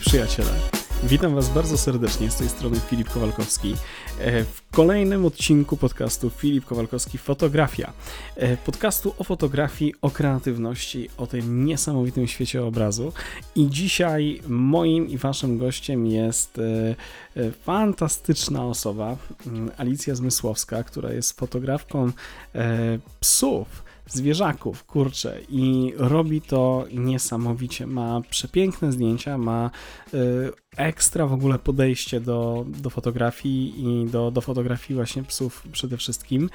Hej przyjaciele! Witam Was bardzo serdecznie z tej strony Filip Kowalkowski e, w kolejnym odcinku podcastu Filip Kowalkowski Fotografia. E, podcastu o fotografii, o kreatywności, o tym niesamowitym świecie obrazu. I dzisiaj moim i Waszym gościem jest e, fantastyczna osoba, mm, Alicja Zmysłowska, która jest fotografką psów zwierzaków, kurczę, i robi to niesamowicie. Ma przepiękne zdjęcia, ma y, ekstra w ogóle podejście do, do fotografii i do, do fotografii właśnie psów przede wszystkim.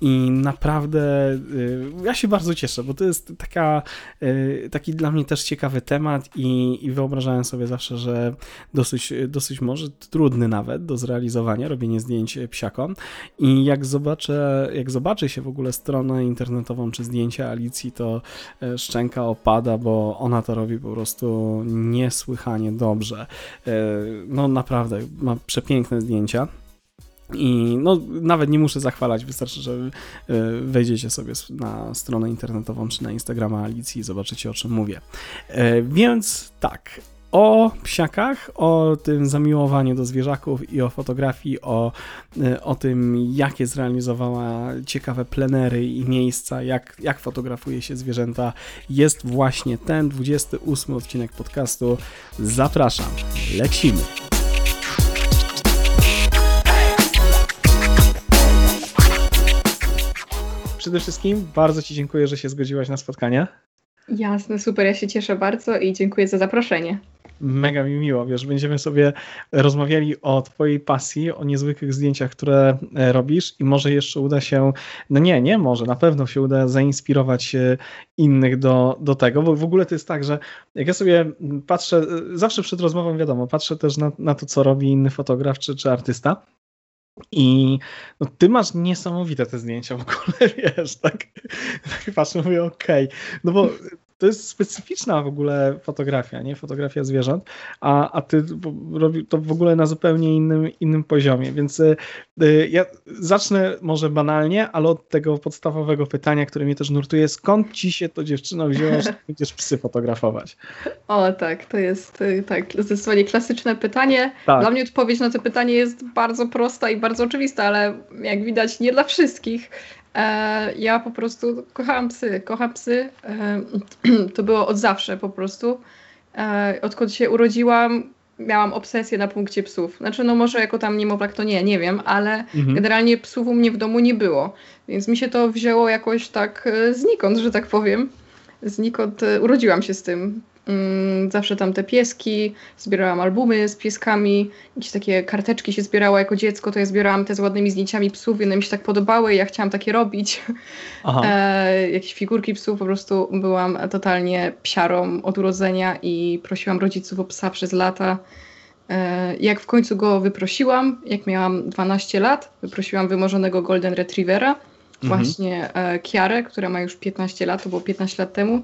I naprawdę y, ja się bardzo cieszę, bo to jest taka, y, taki dla mnie też ciekawy temat i, i wyobrażałem sobie zawsze, że dosyć, dosyć może trudny nawet do zrealizowania, robienie zdjęć psiakom. I jak zobaczę, jak zobaczy się w ogóle stronę internetową czy zdjęcia Alicji, to e, szczęka opada, bo ona to robi po prostu niesłychanie dobrze. E, no naprawdę, ma przepiękne zdjęcia. I no, nawet nie muszę zachwalać, wystarczy, że e, wejdziecie sobie na stronę internetową czy na Instagrama Alicji i zobaczycie o czym mówię. E, więc tak, o psiakach, o tym zamiłowaniu do zwierzaków i o fotografii, o, e, o tym, jakie zrealizowała ciekawe plenery i miejsca, jak, jak fotografuje się zwierzęta, jest właśnie ten 28 odcinek podcastu. Zapraszam, lecimy. Przede wszystkim bardzo Ci dziękuję, że się zgodziłaś na spotkanie. Jasne, super, ja się cieszę bardzo i dziękuję za zaproszenie. Mega mi miło, wiesz, będziemy sobie rozmawiali o Twojej pasji, o niezwykłych zdjęciach, które e, robisz i może jeszcze uda się, no nie, nie może, na pewno się uda zainspirować e, innych do, do tego, bo w ogóle to jest tak, że jak ja sobie patrzę, e, zawsze przed rozmową wiadomo, patrzę też na, na to, co robi inny fotograf czy, czy artysta i no, ty masz niesamowite te zdjęcia w ogóle, wiesz, tak, tak patrzę, mówię, okej, okay. no bo to jest specyficzna w ogóle fotografia, nie? Fotografia zwierząt, a, a ty robi to w ogóle na zupełnie innym, innym poziomie, więc y, y, ja zacznę może banalnie, ale od tego podstawowego pytania, które mnie też nurtuje, skąd ci się to dziewczyno wzięło, że będziesz psy fotografować? O tak, to jest y, tak zdecydowanie klasyczne pytanie. Tak. Dla mnie odpowiedź na to pytanie jest bardzo prosta i bardzo oczywista, ale jak widać nie dla wszystkich. E, ja po prostu kochałam psy, kocham psy. E, to było od zawsze po prostu. E, odkąd się urodziłam, miałam obsesję na punkcie psów. Znaczy, no może jako tam niemowlak to nie, nie wiem, ale mhm. generalnie psów u mnie w domu nie było. Więc mi się to wzięło jakoś tak znikąd, że tak powiem. Znikąd urodziłam się z tym. Mm, zawsze tam te pieski, zbierałam albumy z pieskami, jakieś takie karteczki się zbierała jako dziecko, to ja zbierałam te z ładnymi zdjęciami psów i one mi się tak podobały i ja chciałam takie robić. E, jakieś figurki psów, po prostu byłam totalnie psiarą od urodzenia i prosiłam rodziców o psa przez lata. E, jak w końcu go wyprosiłam, jak miałam 12 lat, wyprosiłam wymarzonego Golden Retrievera, mhm. właśnie e, Kiarę, która ma już 15 lat, to było 15 lat temu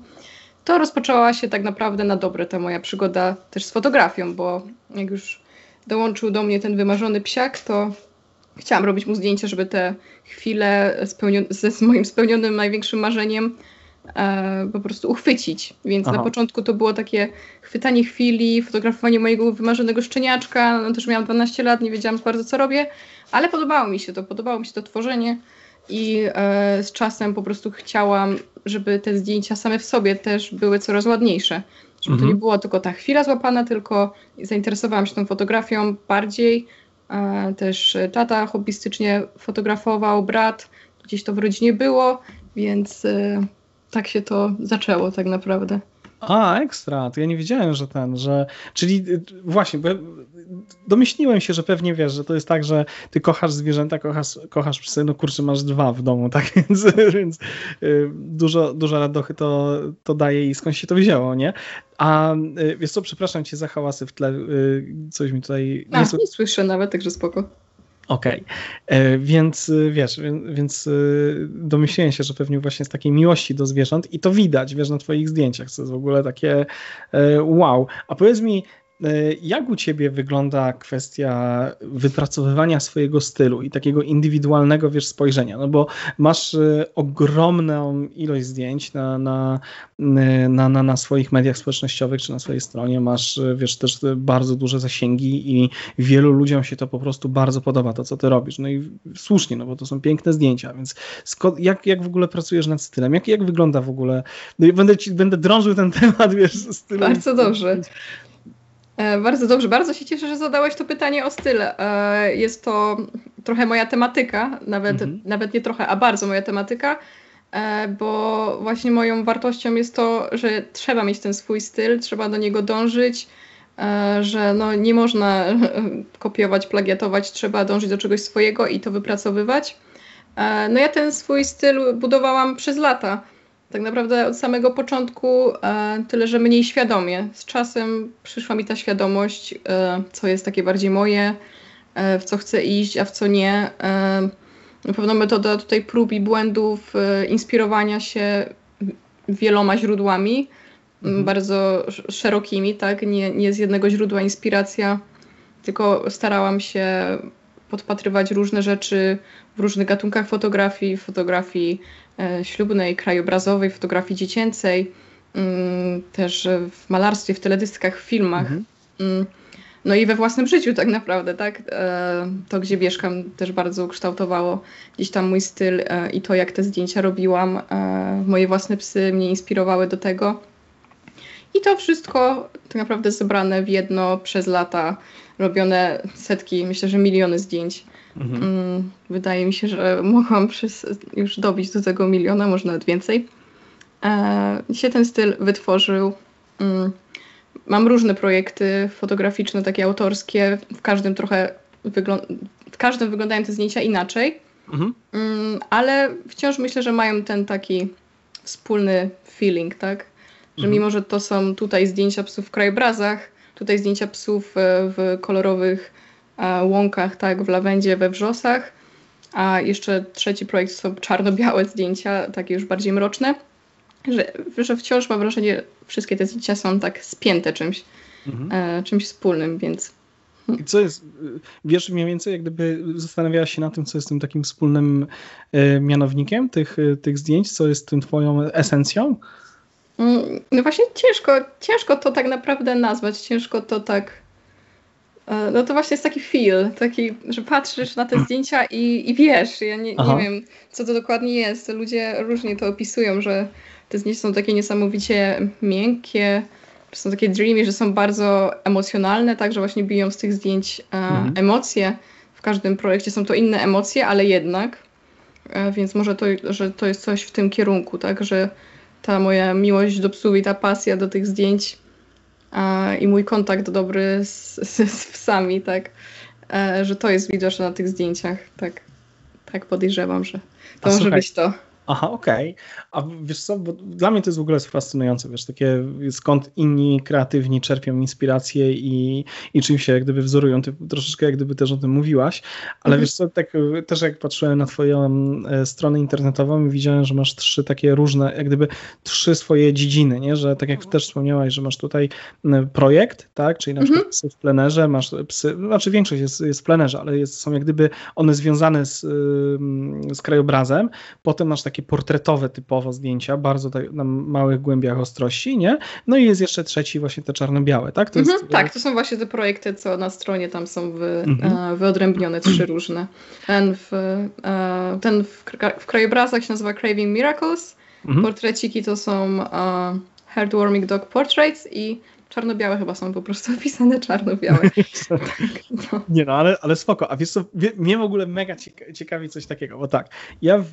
to rozpoczęła się tak naprawdę na dobre ta moja przygoda też z fotografią, bo jak już dołączył do mnie ten wymarzony psiak, to chciałam robić mu zdjęcia, żeby te chwile ze z moim spełnionym największym marzeniem e, po prostu uchwycić. Więc Aha. na początku to było takie chwytanie chwili, fotografowanie mojego wymarzonego szczeniaczka. No też miałam 12 lat, nie wiedziałam bardzo co robię, ale podobało mi się to, podobało mi się to tworzenie i e, z czasem po prostu chciałam, żeby te zdjęcia same w sobie też były coraz ładniejsze. Żeby mhm. to nie mhm. była tylko ta chwila złapana, tylko zainteresowałam się tą fotografią bardziej. E, też tata hobbystycznie fotografował, brat, gdzieś to w rodzinie było, więc e, tak się to zaczęło tak naprawdę. A, ekstra, to ja nie wiedziałem, że ten, że, czyli y, właśnie, bo domyśliłem się, że pewnie wiesz, że to jest tak, że ty kochasz zwierzęta, kochasz, kochasz psy, no kurczę, masz dwa w domu, tak, więc, więc y, dużo, dużo radochy to, to daje i skąd się to wzięło, nie? A y, wiesz co, przepraszam cię za hałasy w tle, coś mi tutaj... Nie, A, nie słyszę nawet, także spoko. Okej, okay. E, więc e, wiesz, więc e, domyśliłem się, że pewnie właśnie z takiej miłości do zwierząt i to widać, wiesz, na twoich zdjęciach, co jest w ogóle takie wow. A powiedz mi, E, jak u Ciebie wygląda kwestia wypracowywania swojego stylu i takiego indywidualnego, wiesz, spojrzenia? No bo masz e, ogromną ilość zdjęć na, na, na, na, na swoich mediach społecznościowych czy na swojej stronie, masz, wiesz, też bardzo duże zasięgi i wielu ludziom się to po prostu bardzo podoba, to co Ty robisz. No i słusznie, no bo to są piękne zdjęcia, więc jak, jak w ogóle pracujesz nad stylem? Jak, jak wygląda w ogóle? No będę, ci, będę drążył ten temat, wiesz, stylu. Bardzo dobrze. E, bardzo dobrze, bardzo się cieszę, że zadałeś to pytanie o styl. E, jest to trochę moja tematyka, nawet, mhm. nawet nie trochę, a bardzo moja tematyka, e, bo właśnie moją wartością jest to, że trzeba mieć ten swój styl, trzeba do niego dążyć, że no nie można kopiować, plagiatować, trzeba dążyć do czegoś swojego i to wypracowywać. No ja ten swój styl budowałam przez lata tak naprawdę od samego początku, e, tyle że mniej świadomie. Z czasem przyszła mi ta świadomość, e, co jest takie bardziej moje, e, w co chcę iść, a w co nie. Na pewno metoda tutaj prób i błędów, inspirowania się wieloma źródłami, mhm. bardzo szerokimi, tak? Nie, nie z jednego źródła inspiracja, tylko starałam się podpatrywać różne rzeczy w różnych gatunkach fotografii, fotografii ślubnej, krajobrazowej, fotografii dziecięcej, mm, też w malarstwie, w teledyskach, w filmach. Mhm. Mm, no i we własnym życiu tak naprawdę, tak? E, to, gdzie mieszkam, też bardzo ukształtowało gdzieś tam mój styl e, i to, jak te zdjęcia robiłam. Moje własne psy mnie inspirowały do tego. I to wszystko tak naprawdę zebrane w jedno przez lata, robione setki, myślę, że miliony zdjęć. Mhm. Mm, wydaje mi się, że mogłam już dobić do tego miliona, może nawet więcej. E, się ten styl wytworzył. Mm, mam różne projekty fotograficzne, takie autorskie. W każdym trochę w każdym wyglądają te zdjęcia inaczej. Mhm. Mm, ale wciąż myślę, że mają ten taki wspólny feeling, tak? Że mhm. mimo, że to są tutaj zdjęcia psów w krajobrazach, tutaj zdjęcia psów e, w kolorowych łąkach, tak, w lawendzie, we wrzosach. A jeszcze trzeci projekt są czarno-białe zdjęcia, takie już bardziej mroczne. Że, że wciąż mam wrażenie, wszystkie te zdjęcia są tak spięte czymś, mhm. e, czymś wspólnym, więc. I co jest, wiesz mniej więcej, jak gdyby zastanawiałaś się na tym, co jest tym takim wspólnym e, mianownikiem tych, e, tych zdjęć, co jest tym twoją esencją? Mm, no właśnie ciężko, ciężko to tak naprawdę nazwać, ciężko to tak E, no to właśnie jest taki feel, taki, że patrzysz na te zdjęcia i, i wiesz, ja nie, nie wiem, co to dokładnie jest. Ludzie różnie to opisują, że te zdjęcia są takie niesamowicie miękkie, są takie dreamy, że są bardzo emocjonalne, tak, że właśnie biją z tych zdjęć e, mhm. emocje. W każdym projekcie są to inne emocje, ale jednak. E, więc może to, że to jest coś w tym kierunku, tak, że ta moja miłość do psów i ta pasja do tych zdjęć i mój kontakt dobry z, z, z psami, tak, e, że to jest widoczne na tych zdjęciach, tak, tak podejrzewam, że to A może słuchaj, być to. Aha, okej. Okay. A wiesz co, bo dla mnie to jest w ogóle fascynujące, wiesz, takie skąd inni kreatywni czerpią inspirację i, i czym się jak gdyby wzorują. Ty troszeczkę jak gdyby też o tym mówiłaś, ale mhm. wiesz co, tak też jak patrzyłem na twoją e, stronę internetową widziałem, że masz trzy takie różne, jak gdyby trzy swoje dziedziny, nie? Że tak jak też wspomniałaś, że masz tutaj projekt, tak, czyli na przykład mhm. psy w plenerze, masz psy, znaczy większość jest, jest w plenerze, ale jest, są jak gdyby one związane z, z krajobrazem, potem masz takie takie portretowe typowo zdjęcia, bardzo tak, na małych głębiach ostrości, nie? No i jest jeszcze trzeci właśnie te czarno-białe, tak? To mhm, jest... Tak, to są właśnie te projekty, co na stronie tam są wy, mhm. e, wyodrębnione, trzy różne. Ten w, e, ten w, w krajobrazach się nazywa Craving Miracles, mhm. portreciki to są uh, Heartwarming Dog Portraits i czarno-białe chyba są po prostu opisane czarno-białe. tak, no. Nie no, ale, ale spoko. A wiesz co, mnie w ogóle mega ciekawi coś takiego, bo tak, ja w,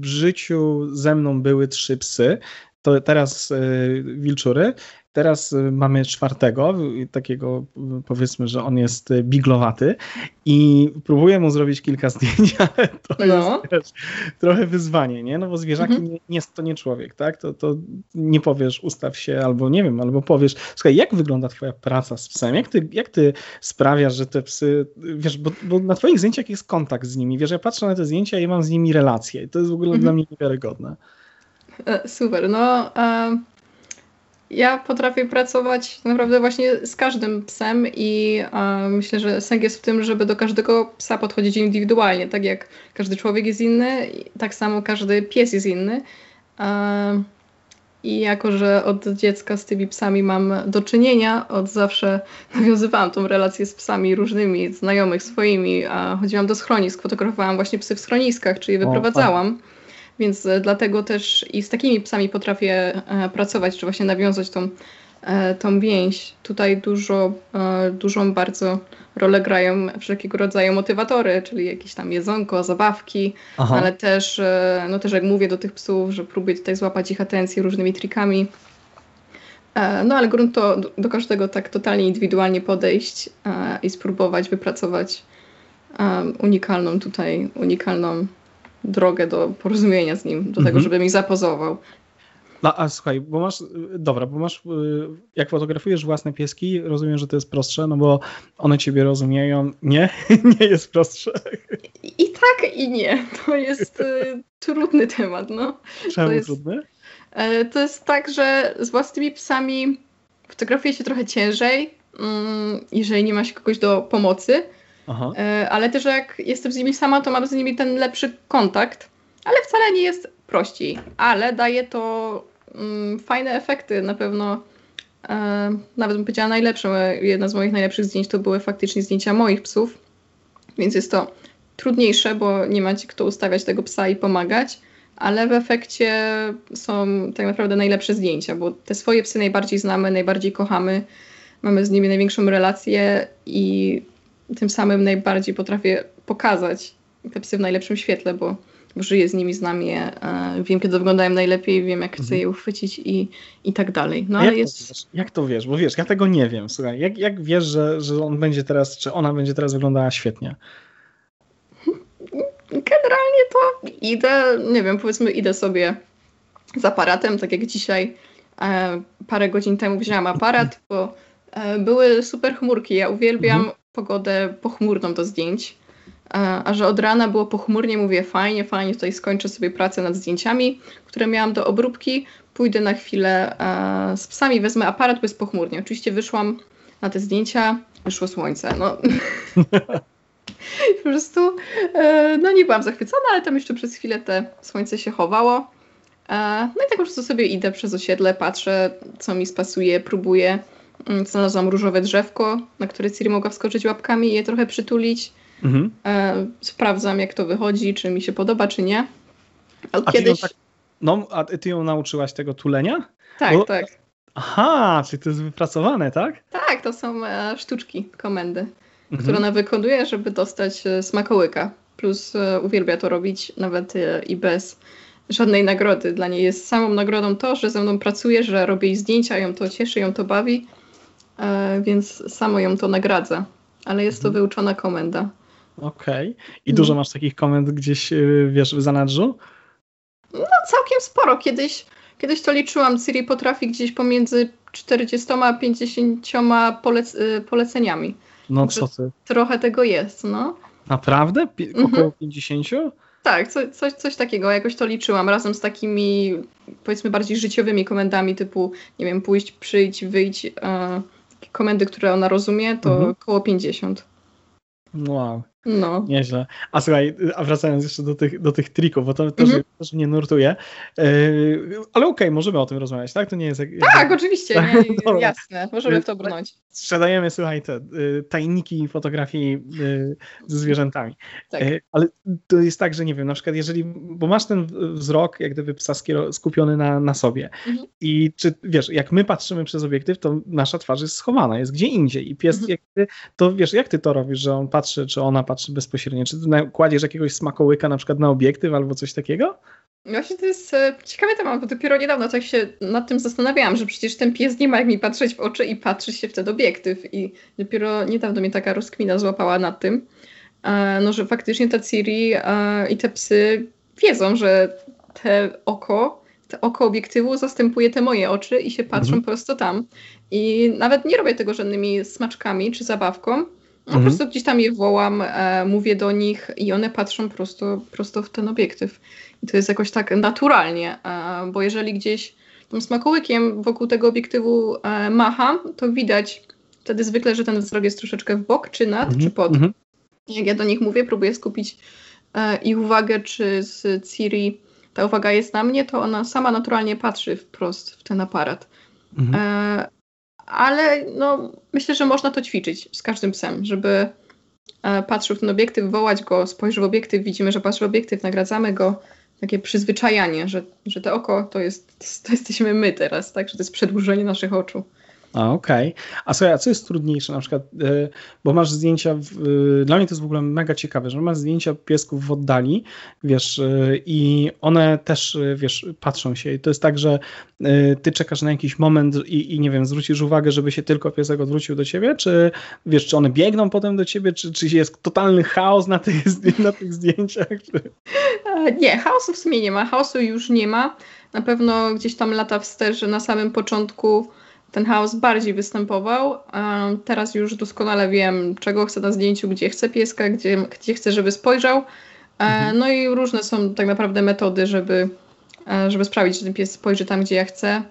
w życiu ze mną były trzy psy, to teraz y, wilczury Teraz y, mamy czwartego, takiego powiedzmy, że on jest y, biglowaty i próbuję mu zrobić kilka zdjęć, ale to no. jest wiesz, trochę wyzwanie, nie? No bo zwierzaki mhm. nie, nie, to nie człowiek, tak? To, to nie powiesz, ustaw się, albo nie wiem, albo powiesz, słuchaj, jak wygląda twoja praca z psem? Jak ty, jak ty sprawiasz, że te psy, wiesz, bo, bo na twoich zdjęciach jest kontakt z nimi, wiesz, ja patrzę na te zdjęcia i mam z nimi relacje i to jest w ogóle mhm. dla mnie niewiarygodne. E, super, no... Um ja potrafię pracować naprawdę właśnie z każdym psem i e, myślę, że sęk jest w tym, żeby do każdego psa podchodzić indywidualnie. Tak jak każdy człowiek jest inny, tak samo każdy pies jest inny. E, I jako, że od dziecka z tymi psami mam do czynienia, od zawsze nawiązywałam tą relację z psami różnymi, znajomych swoimi, a chodziłam do schronisk, fotografowałam właśnie psy w schroniskach, czyli wyprowadzałam. O, więc e, dlatego też i z takimi psami potrafię e, pracować, czy właśnie nawiązać tą, e, tą więź. Tutaj dużo, dużą bardzo rolę grają wszelkiego rodzaju motywatory, czyli jakieś tam jedzonko, zabawki, Aha. ale też, no też jak mówię do tych psów, że próbuję tutaj złapać ich atencję różnymi trikami. No ale grunt to do każdego tak totalnie indywidualnie podejść i spróbować wypracować unikalną tutaj, unikalną drogę do porozumienia z nim, do tego, mhm. żeby mi zapozował. No, a słuchaj, bo masz, dobra, bo masz, y, jak fotografujesz własne pieski, rozumiem, że to jest prostsze, no bo one ciebie rozumieją. Nie, nie jest prostsze. I, i tak, i nie. To jest y, trudny temat, no. Czemu to jest, trudny? Y, to jest tak, że z własnymi psami fotografuje się trochę ciężej, mm, jeżeli nie ma się kogoś do pomocy. Aha. E, ale też jak jestem z nimi sama, to mam z nimi ten lepszy kontakt, ale wcale nie jest prościej, ale daje to mm, fajne efekty na pewno. E, nawet bym powiedziała najlepsze. Jedna z moich najlepszych zdjęć to były faktycznie zdjęcia moich psów, więc jest to trudniejsze, bo nie macie kto ustawiać tego psa i pomagać, ale w efekcie są tak naprawdę najlepsze zdjęcia, bo te swoje psy najbardziej znamy, najbardziej kochamy, mamy z nimi największą relację i tym samym najbardziej potrafię pokazać te psy w najlepszym świetle, bo, żyję z nimi, znam je, e, wiem kiedy wyglądają najlepiej, wiem jak chcę mhm. je uchwycić i, i tak dalej. No, ale jak, jest... to wiesz? jak to wiesz? Bo wiesz, ja tego nie wiem. Słuchaj, jak, jak wiesz, że, że on będzie teraz, czy ona będzie teraz wyglądała świetnie? Generalnie to idę, nie wiem, powiedzmy idę sobie z aparatem, tak jak dzisiaj e, parę godzin temu wzięłam aparat, bo e, były super chmurki. Ja uwielbiam mhm pogodę pochmurną do zdjęć. A że od rana było pochmurnie, mówię fajnie, fajnie, tutaj skończę sobie pracę nad zdjęciami, które miałam do obróbki. Pójdę na chwilę z psami, wezmę aparat, bo jest pochmurnie. Oczywiście wyszłam na te zdjęcia, wyszło słońce. No. po prostu e, no nie byłam zachwycona, ale tam jeszcze przez chwilę te słońce się chowało. No i tak po prostu sobie idę przez osiedle, patrzę, co mi spasuje, próbuję. Mm, znalazłam różowe drzewko, na które Ciri mogła wskoczyć łapkami i je trochę przytulić. Mhm. E, sprawdzam, jak to wychodzi, czy mi się podoba, czy nie. A kiedyś... Tak, no, a ty ją nauczyłaś tego tulenia? Tak, Bo... tak. Aha, czyli to jest wypracowane, tak? Tak, to są e, sztuczki, komendy, mhm. które ona wykonuje, żeby dostać e, smakołyka. Plus e, uwielbia to robić nawet e, i bez żadnej nagrody. Dla niej jest samą nagrodą to, że ze mną pracuje, że robię jej zdjęcia, ją to cieszy, ją to bawi więc samo ją to nagradza. Ale jest to mhm. wyuczona komenda. Okej. Okay. I dużo masz takich komend gdzieś, y, wiesz, w zanadrzu? No całkiem sporo. Kiedyś, kiedyś to liczyłam. Siri potrafi gdzieś pomiędzy 40 a 50 polec y, poleceniami. No co ty? Trochę tego jest, no. Naprawdę? Pi mhm. około mhm. 50? Tak, co, coś, coś takiego. Jakoś to liczyłam razem z takimi, powiedzmy, bardziej życiowymi komendami typu, nie wiem, pójść, przyjść, wyjść. Yy komendy, które ona rozumie, to mhm. około 50. Wow. No. Nieźle. A słuchaj, a wracając jeszcze do tych, do tych trików, bo to też, mm -hmm. też mnie nurtuje. Yy, ale okej, okay, możemy o tym rozmawiać, tak? To nie jest jak, Tak, oczywiście, nie, jasne, możemy w to brnąć. Sprzedajemy, słuchaj, te y, tajniki fotografii y, ze zwierzętami. Tak. Ale to jest tak, że nie wiem, na przykład jeżeli, bo masz ten wzrok jak gdyby psa skupiony na, na sobie mm -hmm. i czy, wiesz, jak my patrzymy przez obiektyw, to nasza twarz jest schowana, jest gdzie indziej i pies, mm -hmm. jak, to wiesz, jak ty to robisz, że on patrzy, czy ona patrzy bezpośrednio? Czy ty kładziesz jakiegoś smakołyka na przykład na obiektyw albo coś takiego? Właśnie to jest e, ciekawy temat, bo dopiero niedawno tak się nad tym zastanawiałam, że przecież ten pies nie ma jak mi patrzeć w oczy i patrzy się w ten obiektyw i dopiero niedawno mnie taka rozkmina złapała nad tym, e, no że faktycznie ta Ciri e, i te psy wiedzą, że te oko, te oko obiektywu zastępuje te moje oczy i się patrzą mhm. prosto tam. I nawet nie robię tego żadnymi smaczkami czy zabawką, no, mhm. Po prostu gdzieś tam je wołam, e, mówię do nich i one patrzą prosto, prosto w ten obiektyw. I to jest jakoś tak naturalnie, e, bo jeżeli gdzieś tym smakołykiem wokół tego obiektywu e, macham, to widać wtedy zwykle, że ten wzrok jest troszeczkę w bok, czy nad, -hmm. czy pod. -hmm. Jak ja do nich mówię, próbuję skupić e, ich uwagę, czy z Ciri ta uwaga jest na mnie, to ona sama naturalnie patrzy wprost w ten aparat. Mhm. Ale no, myślę, że można to ćwiczyć z każdym psem, żeby e, patrzył w ten obiektyw, wołać go, spojrzy w obiektyw, widzimy, że patrzy w obiektyw, nagradzamy go. Takie przyzwyczajanie, że, że to oko to, jest, to jesteśmy my teraz, tak? Że to jest przedłużenie naszych oczu. A, okej. Okay. A słuchaj, a co jest trudniejsze na przykład, yy, bo masz zdjęcia, w, yy, dla mnie to jest w ogóle mega ciekawe, że masz zdjęcia piesków w oddali, wiesz, yy, i one też, wiesz, patrzą się i to jest tak, że ty czekasz na jakiś moment i, i, nie wiem, zwrócisz uwagę, żeby się tylko piesek odwrócił do ciebie, czy wiesz, czy one biegną potem do ciebie, czy, czy jest totalny chaos na tych, na tych zdjęciach? Czy... Nie, chaosu w sumie nie ma, chaosu już nie ma. Na pewno gdzieś tam lata wstecz, że na samym początku ten chaos bardziej występował. Teraz już doskonale wiem, czego chcę na zdjęciu, gdzie chcę pieska, gdzie, gdzie chcę, żeby spojrzał. E, mhm. No i różne są tak naprawdę metody, żeby, e, żeby sprawić, że ten pies spojrzy tam, gdzie ja chcę.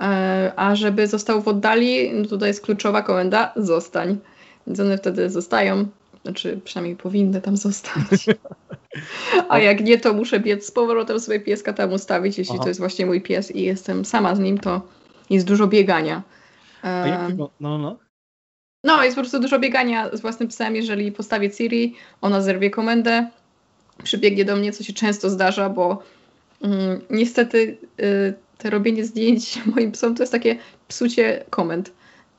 E, a żeby został w oddali, no tutaj jest kluczowa komenda zostań. Więc one wtedy zostają. Znaczy, przynajmniej powinny tam zostać. A jak nie, to muszę biec z powrotem sobie pieska tam ustawić, jeśli Aha. to jest właśnie mój pies i jestem sama z nim, to jest dużo biegania. A jak no, no. No, jest po prostu dużo biegania z własnym psem. Jeżeli postawię Siri, ona zerwie komendę, przybiegnie do mnie, co się często zdarza, bo mm, niestety y, te robienie zdjęć moim psom to jest takie psucie komend.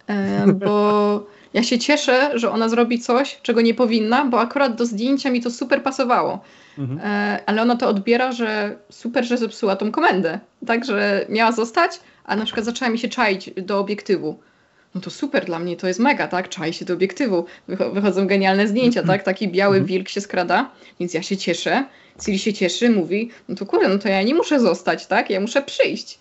E, bo ja się cieszę, że ona zrobi coś, czego nie powinna, bo akurat do zdjęcia mi to super pasowało. Mhm. E, ale ona to odbiera, że super, że zepsuła tą komendę. Tak, że miała zostać, a na przykład zaczęła mi się czaić do obiektywu. No to super dla mnie, to jest mega, tak? Czai się do obiektywu. wychodzą genialne zdjęcia, tak? Taki biały mhm. wilk się skrada, więc ja się cieszę. Ciri się cieszy, mówi, no to kurde, no to ja nie muszę zostać, tak? Ja muszę przyjść.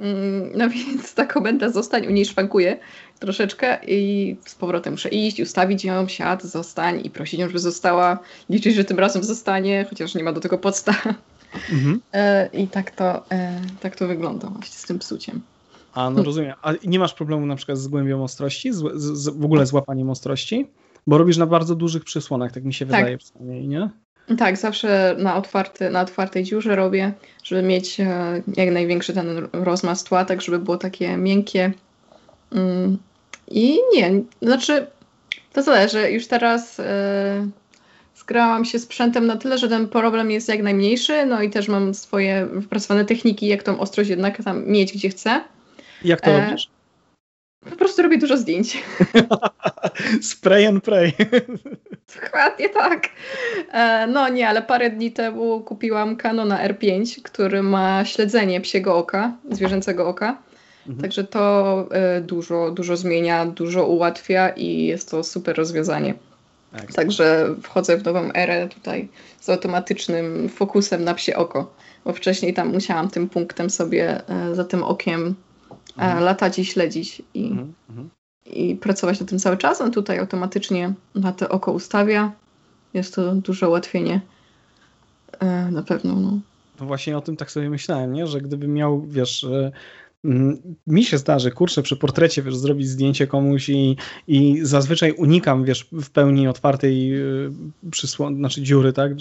Mm, no więc ta komenda zostań u niej szwankuje troszeczkę i z powrotem muszę iść, ustawić ją, siad, zostań i prosić ją, żeby została, liczyć, że tym razem zostanie, chociaż nie ma do tego podstaw. Mhm. E, I tak to, e, tak to wygląda właśnie z tym psuciem. A, no rozumiem. A nie masz problemu na przykład z głębią ostrości, z, z, w ogóle z łapaniem ostrości? Bo robisz na bardzo dużych przysłonach, tak mi się tak. wydaje przynajmniej, nie? Tak, zawsze na, otwarty, na otwartej dziurze robię, żeby mieć e, jak największy ten rozmaz tła, tak żeby było takie miękkie. Mm, I nie, znaczy to zależy. Już teraz zgrałam się sprzętem na tyle, że ten problem jest jak najmniejszy, no i też mam swoje wypracowane techniki, jak tą ostrość jednak tam mieć gdzie chcę. Jak to e, robisz? Po prostu robię dużo zdjęć. Spray and pray. Dokładnie tak. E, no nie, ale parę dni temu kupiłam Canona R5, który ma śledzenie psiego oka, zwierzęcego oka. Mhm. Także to e, dużo, dużo zmienia, dużo ułatwia i jest to super rozwiązanie. Tak. Także wchodzę w nową erę tutaj z automatycznym fokusem na psie oko, bo wcześniej tam musiałam tym punktem sobie e, za tym okiem e, mhm. latać i śledzić i, mhm. mhm. i pracować na tym cały czas. On tutaj automatycznie na to oko ustawia. Jest to duże ułatwienie e, na pewno. No. no właśnie o tym tak sobie myślałem, nie? że gdybym miał, wiesz, mi się zdarzy, kurczę, przy portrecie, wiesz, zrobić zdjęcie komuś i, i zazwyczaj unikam, wiesz, w pełni otwartej y, przysłon, znaczy dziury, tak,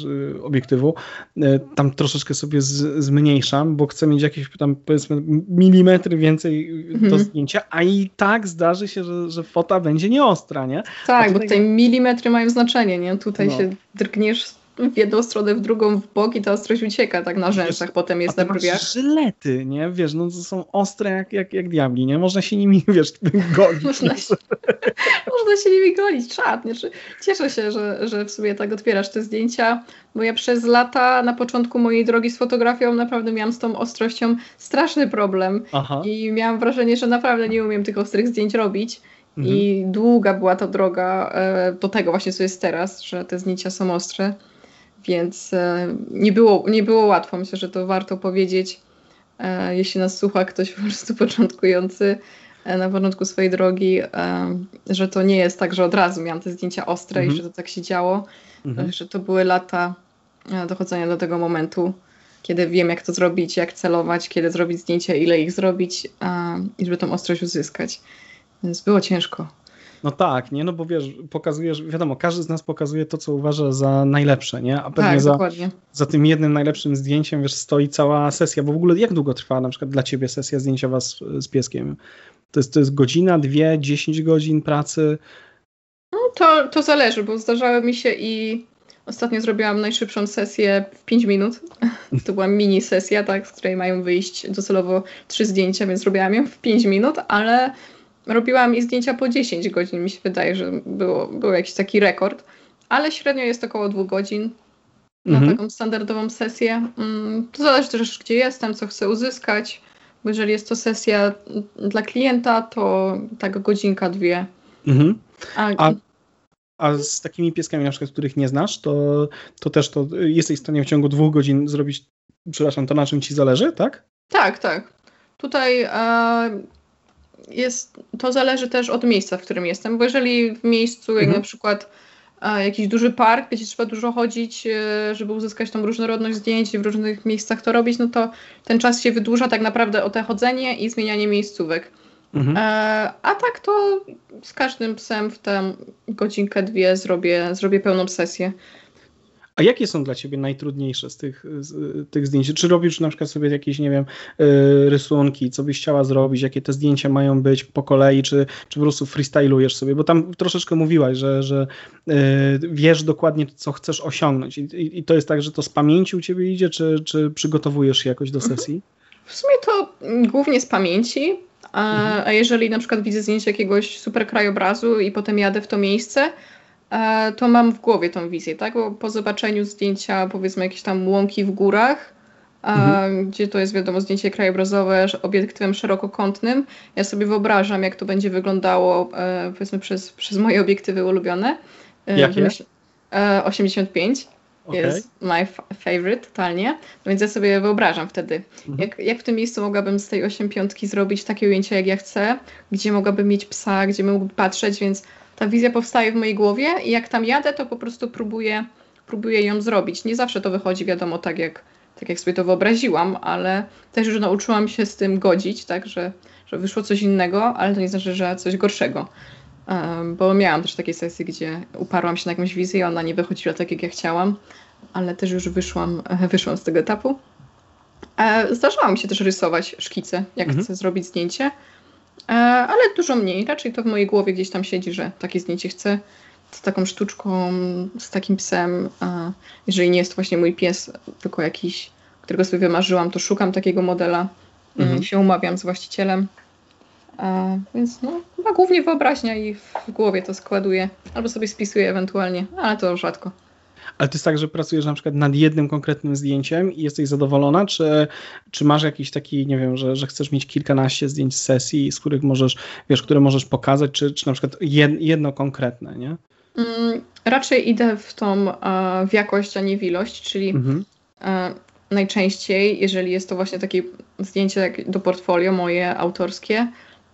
obiektywu. Y, tam troszeczkę sobie z, zmniejszam, bo chcę mieć jakieś tam, powiedzmy, milimetry więcej mhm. do zdjęcia, a i tak zdarzy się, że, że fota będzie nieostra, nie? Tak, tutaj... bo te milimetry mają znaczenie, nie? Tutaj no. się drgniesz w jedną stronę, w drugą, w bok i ta ostrość ucieka tak na rzęsach, potem jest na brwiach. żylety, nie? Wiesz, no to są ostre jak, jak, jak diabli, nie? Można się nimi, wiesz, golić. Można się, można się nimi golić, czad, nie? Cieszę się, że, że w sumie tak otwierasz te zdjęcia, bo ja przez lata na początku mojej drogi z fotografią naprawdę miałam z tą ostrością straszny problem Aha. i miałam wrażenie, że naprawdę nie umiem tych ostrych zdjęć robić. Mhm. I długa była ta droga e, do tego właśnie, co jest teraz, że te zdjęcia są ostre więc e, nie było, nie było łatwo. Myślę, że to warto powiedzieć, e, jeśli nas słucha ktoś po prostu początkujący e, na początku swojej drogi, że to nie jest tak, że od razu miałam te zdjęcia ostre mhm. i że to tak się działo, mhm. że to były lata dochodzenia do tego momentu, kiedy wiem, jak to zrobić, jak celować, kiedy zrobić zdjęcia, ile ich zrobić i żeby tą ostrość uzyskać. Więc było ciężko. No tak, nie? No bo wiesz, pokazujesz, wiadomo, każdy z nas pokazuje to, co uważa za najlepsze, nie? A pewnie tak, za, za tym jednym najlepszym zdjęciem, wiesz, stoi cała sesja, bo w ogóle jak długo trwa na przykład dla ciebie sesja zdjęciowa z, z pieskiem? To jest, to jest godzina, dwie, dziesięć godzin pracy? No to, to zależy, bo zdarzały mi się i ostatnio zrobiłam najszybszą sesję w 5 minut. To była mini sesja, tak, z której mają wyjść docelowo trzy zdjęcia, więc zrobiłam ją w 5 minut, ale robiłam i zdjęcia po 10 godzin, mi się wydaje, że było, był jakiś taki rekord, ale średnio jest około 2 godzin na mhm. taką standardową sesję. Mm, to zależy też, gdzie jestem, co chcę uzyskać, bo jeżeli jest to sesja dla klienta, to tak godzinka, dwie. Mhm. A, a, a, z takimi pieskami, na przykład, których nie znasz, to, to też to jesteś w stanie w ciągu dwóch godzin zrobić, przepraszam, to na czym ci zależy, tak? Tak, tak. Tutaj e, jest, to zależy też od miejsca, w którym jestem, bo jeżeli w miejscu, jak mhm. na przykład jakiś duży park, gdzie trzeba dużo chodzić, e, żeby uzyskać tą różnorodność zdjęć i w różnych miejscach to robić, no to ten czas się wydłuża tak naprawdę o te chodzenie i zmienianie miejscówek. Mhm. E, a tak to z każdym psem w tę godzinkę, dwie zrobię, zrobię pełną sesję. A jakie są dla ciebie najtrudniejsze z tych, z tych zdjęć? Czy robisz na przykład sobie jakieś, nie wiem, y, rysunki, co byś chciała zrobić, jakie te zdjęcia mają być po kolei, czy, czy po prostu freestylujesz sobie? Bo tam troszeczkę mówiłaś, że, że y, wiesz dokładnie, co chcesz osiągnąć. I, I, to jest tak, że to z pamięci u ciebie idzie, czy, czy przygotowujesz się jakoś do mhm. sesji? W sumie to głównie z pamięci. A, mhm. a jeżeli na przykład widzę zdjęcie jakiegoś super krajobrazu i potem jadę w to miejsce, to mam w głowie tą wizję, tak? Bo po zobaczeniu zdjęcia, powiedzmy, jakieś tam łąki w górach, e, mhm. gdzie to jest, wiadomo, zdjęcie krajobrazowe obiektywem szerokokątnym, ja sobie wyobrażam, jak to będzie wyglądało, e, powiedzmy, przez, przez moje obiektywy ulubione. Jakie? 85 okay. jest my favorite totalnie. No więc ja sobie wyobrażam wtedy, mhm. jak, jak w tym miejscu mogłabym z tej 85 zrobić takie ujęcie, jak ja chcę, gdzie mogłabym mieć psa, gdzie mógłby patrzeć, więc ta wizja powstaje w mojej głowie i jak tam jadę, to po prostu próbuję, próbuję ją zrobić. Nie zawsze to wychodzi, wiadomo, tak jak, tak jak sobie to wyobraziłam, ale też już nauczyłam się z tym godzić, tak, że, że wyszło coś innego, ale to nie znaczy, że coś gorszego. Um, bo miałam też takie sesje, gdzie uparłam się na jakąś wizję i ona nie wychodziła tak, jak ja chciałam, ale też już wyszłam, wyszłam z tego etapu. E, zdarzało mi się też rysować szkice, jak mhm. chcę zrobić zdjęcie. E, ale dużo mniej. Raczej to w mojej głowie gdzieś tam siedzi, że takie zdjęcie chcę z taką sztuczką, z takim psem. Jeżeli nie jest właśnie mój pies, tylko jakiś, którego sobie wymarzyłam, to szukam takiego modela, mm, mhm. się umawiam z właścicielem. A, więc no, chyba głównie wyobraźnia i w głowie to składuję, albo sobie spisuję ewentualnie, ale to rzadko. Ale to jest tak, że pracujesz na przykład nad jednym konkretnym zdjęciem i jesteś zadowolona, czy, czy masz jakiś taki, nie wiem, że, że chcesz mieć kilkanaście zdjęć z sesji, z których możesz, wiesz, które możesz pokazać, czy, czy na przykład jedno konkretne, nie? Mm, raczej idę w tą w jakość, a nie w ilość, czyli mhm. najczęściej, jeżeli jest to właśnie takie zdjęcie do portfolio moje autorskie,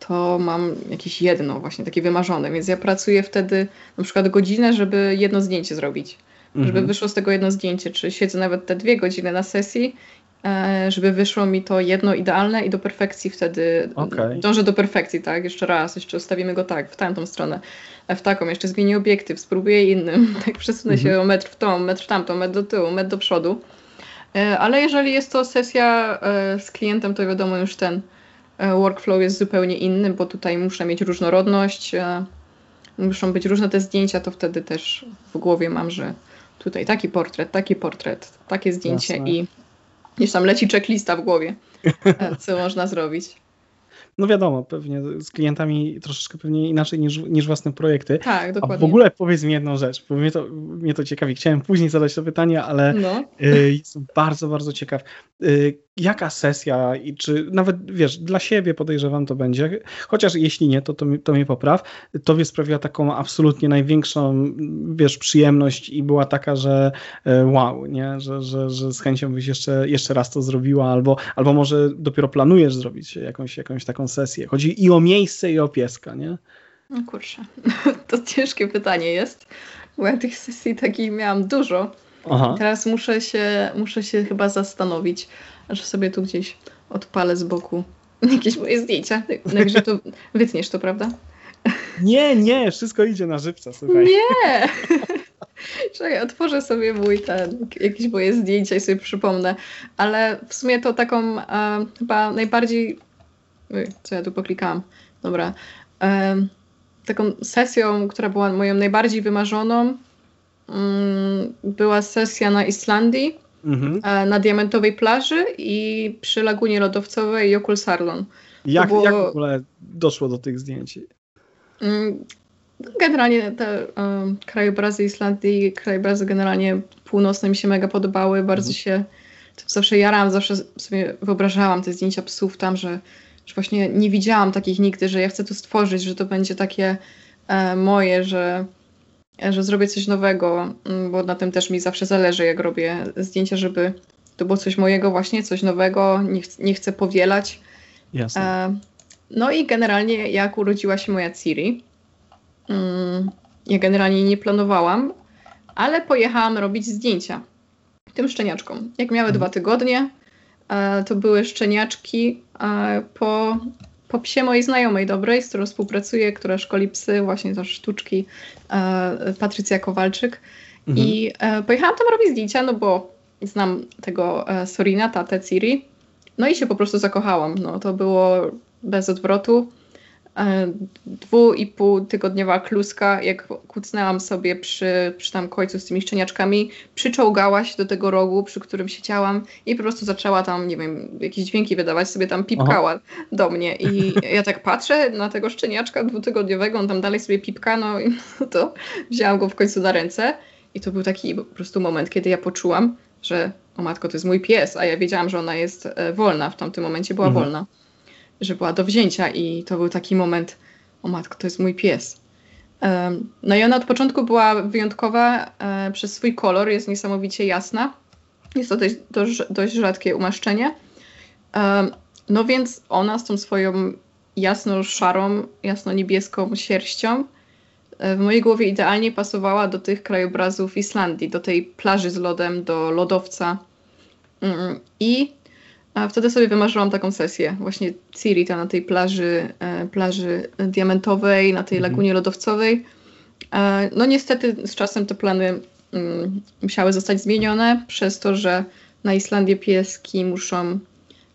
to mam jakieś jedno właśnie takie wymarzone, więc ja pracuję wtedy na przykład godzinę, żeby jedno zdjęcie zrobić żeby mhm. wyszło z tego jedno zdjęcie, czy siedzę nawet te dwie godziny na sesji, e, żeby wyszło mi to jedno idealne i do perfekcji wtedy okay. dążę do perfekcji, tak? Jeszcze raz, jeszcze ustawimy go tak, w tamtą stronę, e, w taką, jeszcze zmienię obiektyw, spróbuję innym, tak przesunę mhm. się o metr w tą, metr w tamtą, metr do tyłu, metr do przodu. E, ale jeżeli jest to sesja z klientem, to wiadomo już ten workflow jest zupełnie inny, bo tutaj muszę mieć różnorodność, muszą być różne te zdjęcia, to wtedy też w głowie mam, że tutaj taki portret, taki portret, takie zdjęcie Jasne. i gdzieś tam leci checklista w głowie, e, co można zrobić. No wiadomo, pewnie z klientami troszeczkę pewnie inaczej niż, niż własne projekty. Tak, dokładnie. A w ogóle powiedz mi jedną rzecz, bo mnie to, mnie to ciekawi. Chciałem później zadać to pytanie, ale no. y, jestem bardzo, bardzo ciekaw. Y, jaka sesja i czy nawet, wiesz, dla siebie podejrzewam to będzie, chociaż jeśli nie, to, to, mi, to mnie popraw, tobie sprawiła taką absolutnie największą, wiesz, przyjemność i była taka, że e, wow, nie, że, że, że z chęcią byś jeszcze, jeszcze raz to zrobiła, albo, albo może dopiero planujesz zrobić jakąś, jakąś taką sesję. Chodzi i o miejsce, i o pieska, nie? No kurczę, to ciężkie pytanie jest, bo ja tych sesji takich miałam dużo, Aha. Teraz muszę się, muszę się chyba zastanowić, aż sobie tu gdzieś odpalę z boku jakieś moje zdjęcia. Także to wytniesz to, prawda? Nie, nie, wszystko idzie na żywca, słuchaj. Nie! Czekaj, otworzę sobie mój ten, jakieś moje zdjęcia i sobie przypomnę. Ale w sumie to taką e, chyba najbardziej. Co ja tu poklikałam? Dobra. E, taką sesją, która była moją najbardziej wymarzoną, mm, była sesja na Islandii, mhm. e, na Diamentowej plaży i przy Lagunie Lodowcowej Jokul Sarlon. Jak, było... jak w ogóle doszło do tych zdjęć? Mm, generalnie te um, krajobrazy Islandii, krajobrazy generalnie północne mi się mega podobały, bardzo mhm. się zawsze jarałam, zawsze sobie wyobrażałam te zdjęcia psów tam, że, że właśnie nie widziałam takich nigdy, że ja chcę to stworzyć, że to będzie takie e, moje, że, że zrobię coś nowego, mm, bo na tym też mi zawsze zależy, jak robię zdjęcia, żeby to było coś mojego właśnie, coś nowego, nie, ch nie chcę powielać. Jasne. E, no i generalnie jak urodziła się moja Ciri, mm, ja generalnie nie planowałam, ale pojechałam robić zdjęcia tym szczeniaczkom. Jak miały mhm. dwa tygodnie, e, to były szczeniaczki e, po, po psie mojej znajomej dobrej, z którą współpracuję, która szkoli psy, właśnie też sztuczki, e, Patrycja Kowalczyk. Mhm. I pojechałam tam robić zdjęcia, no bo znam tego Sorina, tatę Ciri, no i się po prostu zakochałam. No, to było bez odwrotu. E, dwu i pół tygodniowa kluska, jak kucnęłam sobie przy, przy tam końcu z tymi szczeniaczkami, przyczołgała się do tego rogu, przy którym siedziałam i po prostu zaczęła tam, nie wiem, jakieś dźwięki wydawać, sobie tam pipkała Aha. do mnie i ja tak patrzę na tego szczeniaczka dwutygodniowego, on tam dalej sobie pipka, no i to wzięłam go w końcu na ręce i to był taki po prostu moment, kiedy ja poczułam, że o matko, to jest mój pies, a ja wiedziałam, że ona jest e, wolna, w tamtym momencie była mhm. wolna że była do wzięcia i to był taki moment, o matko, to jest mój pies. No i ona od początku była wyjątkowa e, przez swój kolor, jest niesamowicie jasna. Jest to dość, dość, dość rzadkie umaszczenie. No więc ona z tą swoją jasno-szarą, jasno-niebieską sierścią e, w mojej głowie idealnie pasowała do tych krajobrazów Islandii, do tej plaży z lodem, do lodowca. Mm, I a wtedy sobie wymarzyłam taką sesję, właśnie Cirita na tej plaży, e, plaży diamentowej, na tej mhm. lagunie lodowcowej. E, no niestety z czasem te plany mm, musiały zostać zmienione przez to, że na Islandię pieski muszą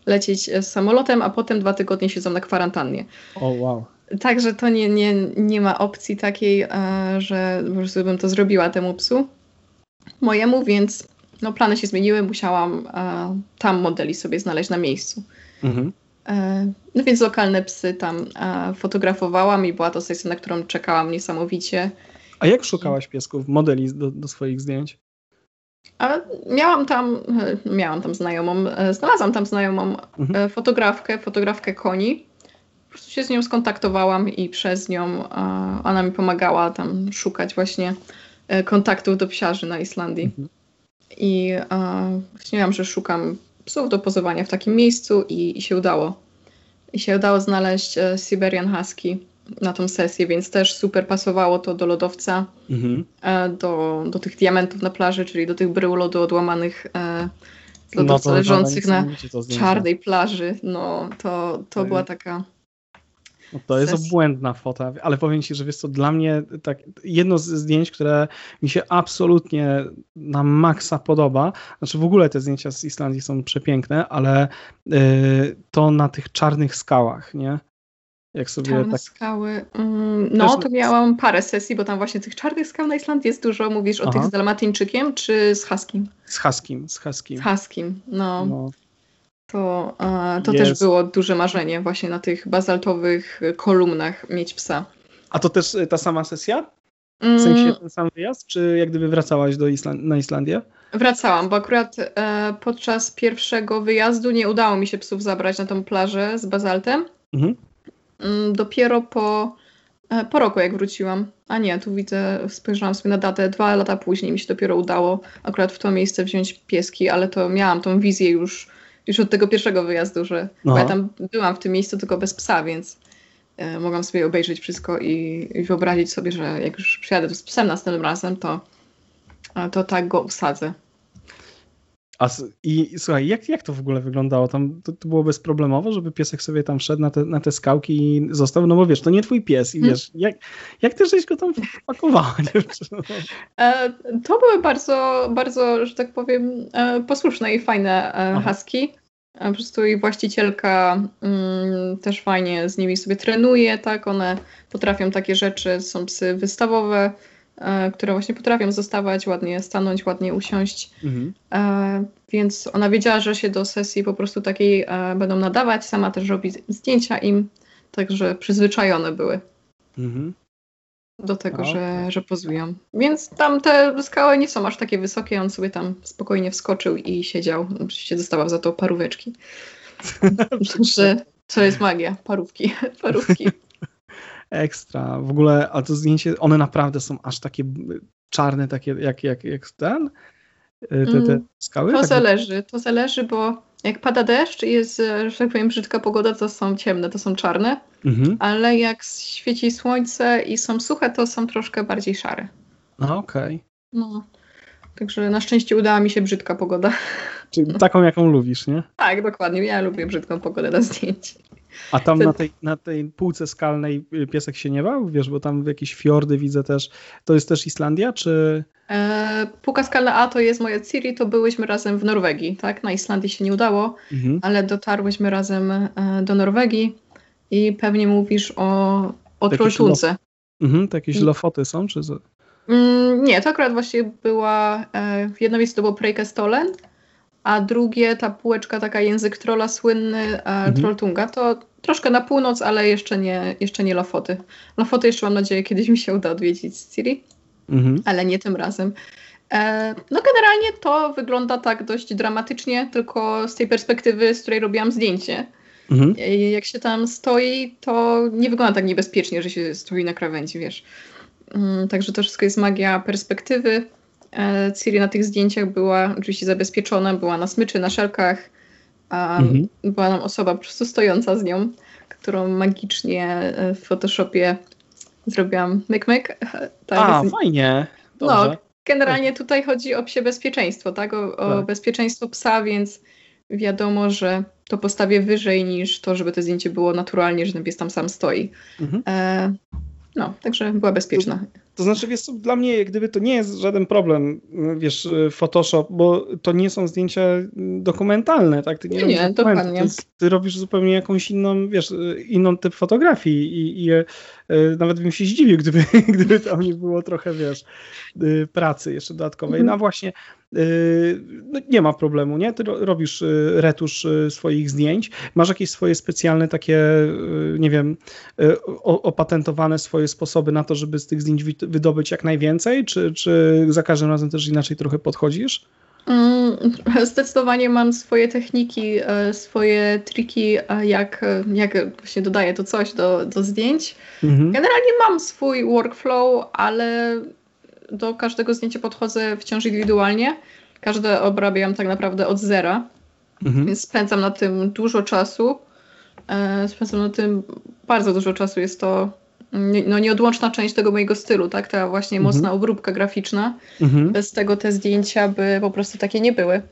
lecieć e, samolotem, a potem dwa tygodnie siedzą na kwarantannie. O oh, wow. Także to nie, nie, nie ma opcji takiej, że po prostu bym to zrobiła temu psu mojemu, więc no, plany się zmieniły, musiałam e, tam modeli sobie znaleźć na miejscu. Mhm. E, no więc lokalne psy tam e, fotografowałam i była to sesja, na którą czekałam niesamowicie. A jak szukałaś piesków, modeli do, do swoich zdjęć? A miałam tam, e, miałam tam znajomą, e, znalazłam tam znajomą mhm. Fotografkę, fotografkę koni. Po prostu się z nią skontaktowałam i przez nią ona mi pomagała tam szukać właśnie kontaktów do psiarzy na Islandii. Mhm. I e, śniłam, że szukam psów do pozowania w takim miejscu i, i się udało. I się udało znaleźć e, Siberian Husky na tą sesję, więc też super pasowało to do lodowca, mhm. e, do, do tych diamentów na plaży, czyli do tych brył lodu odłamanych e, z lodowca no leżących na czarnej plaży. No, to, to była taka no to jest obłędna fota, ale powiem Ci, że wiesz co, dla mnie tak, jedno z zdjęć, które mi się absolutnie na maksa podoba, znaczy w ogóle te zdjęcia z Islandii są przepiękne, ale y, to na tych czarnych skałach, nie? Jak sobie Czarne tak... skały. Mm, no, to miałam parę sesji, bo tam właśnie tych czarnych skał na Islandii jest dużo. Mówisz Aha. o tych z Dalmatyńczykiem czy z Haskim? Z Haskim, z Haskim. Z Haskim, no. no. To, to też było duże marzenie, właśnie na tych bazaltowych kolumnach mieć psa. A to też y, ta sama sesja? W sensie mm. ten sam wyjazd, czy jak gdyby wracałaś do Island na Islandię? Wracałam, bo akurat e, podczas pierwszego wyjazdu nie udało mi się psów zabrać na tą plażę z bazaltem. Mhm. Mm, dopiero po, e, po roku, jak wróciłam. A nie, tu widzę, spojrzałam sobie na datę, dwa lata później mi się dopiero udało akurat w to miejsce wziąć pieski, ale to miałam tą wizję już już od tego pierwszego wyjazdu, że ja tam byłam w tym miejscu tylko bez psa, więc e, mogłam sobie obejrzeć wszystko i, i, wyobrazić sobie, że jak już przyjadę z psem następnym razem, to, to tak go usadzę. A, i, i słuchaj, jak, jak to w ogóle wyglądało? Tam to, to, było bezproblemowo, żeby piesek sobie tam wszedł na te, na te skałki i został? No bo wiesz, to nie twój pies i hmm. wiesz, jak, jak ty żeś go tam pakowała? E, to były bardzo, bardzo, że tak powiem, e, posłuszne i fajne e, husky. Po prostu i właścicielka mm, też fajnie z nimi sobie trenuje, tak? One potrafią takie rzeczy, są psy wystawowe, które właśnie potrafią zostawać, ładnie stanąć, ładnie usiąść. Mhm. E, więc ona wiedziała, że się do sesji po prostu takiej e, będą nadawać. Sama też robi zdjęcia im, także przyzwyczajone były. Mhm. Do tego, okay. że, że pozują. Więc tam te skały nie są aż takie wysokie. On sobie tam spokojnie wskoczył i siedział. Oczywiście dostawał za to paróweczki. że to jest magia. Parówki. Parówki ekstra. W ogóle, ale to zdjęcie, one naprawdę są aż takie czarne, takie jak, jak, jak ten, y, te, te mm, skały? To tak zależy, to zależy, bo jak pada deszcz i jest, że tak powiem, brzydka pogoda, to są ciemne, to są czarne, mhm. ale jak świeci słońce i są suche, to są troszkę bardziej szare. No okej. Okay. No, także na szczęście udała mi się brzydka pogoda. Czyli taką, jaką lubisz, nie? Tak, dokładnie. Ja lubię brzydką pogodę na zdjęcie. A tam na tej, na tej półce skalnej y, piesek się nie bał? Wiesz, bo tam jakieś fiordy widzę też. To jest też Islandia, czy... E, półka skalna A to jest moja Ciri, to byłyśmy razem w Norwegii, tak? Na Islandii się nie udało, mhm. ale dotarłyśmy razem e, do Norwegii i pewnie mówisz o, o Trolltunce. Mhm, to jakieś lofoty są, czy... Mm, nie, to akurat właśnie była, e, jedno miejsce to było Preikestolen, a drugie, ta półeczka, taka język trola słynny, e, mhm. Trolltunga, to troszkę na północ, ale jeszcze nie, jeszcze nie Lofoty. Lofoty jeszcze mam nadzieję kiedyś mi się uda odwiedzić z Ciri, mhm. ale nie tym razem. E, no generalnie to wygląda tak dość dramatycznie, tylko z tej perspektywy, z której robiłam zdjęcie. Mhm. Jak się tam stoi, to nie wygląda tak niebezpiecznie, że się stoi na krawędzi, wiesz. Mm, także to wszystko jest magia perspektywy. E, Ciri na tych zdjęciach była oczywiście zabezpieczona, była na smyczy, na szelkach. Mhm. Była nam osoba po prostu stojąca z nią, którą magicznie e, w Photoshopie zrobiłam myk-myk. Tak, A, fajnie. No, Dobrze. No, generalnie tutaj chodzi o psie bezpieczeństwo, tak? O, o tak. bezpieczeństwo psa, więc wiadomo, że to postawię wyżej niż to, żeby to zdjęcie było naturalnie, że ten pies tam sam stoi. Mhm. E, no, także była bezpieczna. To znaczy, wiesz, dla mnie gdyby to nie jest żaden problem, wiesz, Photoshop, bo to nie są zdjęcia dokumentalne, tak? Ty nie, nie, nie dokładnie. Ty, ty, robisz zupełnie jakąś inną, wiesz, inną typ fotografii i, i e, nawet bym się zdziwił, gdyby, gdyby tam nie było trochę, wiesz, y, pracy jeszcze dodatkowej. Mhm. No właśnie, y, no nie ma problemu, nie? Ty robisz y, retusz swoich zdjęć, masz jakieś swoje specjalne takie, nie wiem, opatentowane swoje sposoby na to, żeby z tych zdjęć wydobyć jak najwięcej, czy, czy za każdym razem też inaczej trochę podchodzisz? Mm, zdecydowanie mam swoje techniki, e, swoje triki, e, jak, jak właśnie dodaję to coś do, do zdjęć. Mhm. Generalnie mam swój workflow, ale do każdego zdjęcia podchodzę wciąż indywidualnie. Każde obrabiam tak naprawdę od zera, mhm. więc spędzam na tym dużo czasu. E, spędzam na tym bardzo dużo czasu. Jest to no, nieodłączna część tego mojego stylu, tak? Ta właśnie mhm. mocna obróbka graficzna. Mhm. Bez tego te zdjęcia by po prostu takie nie były.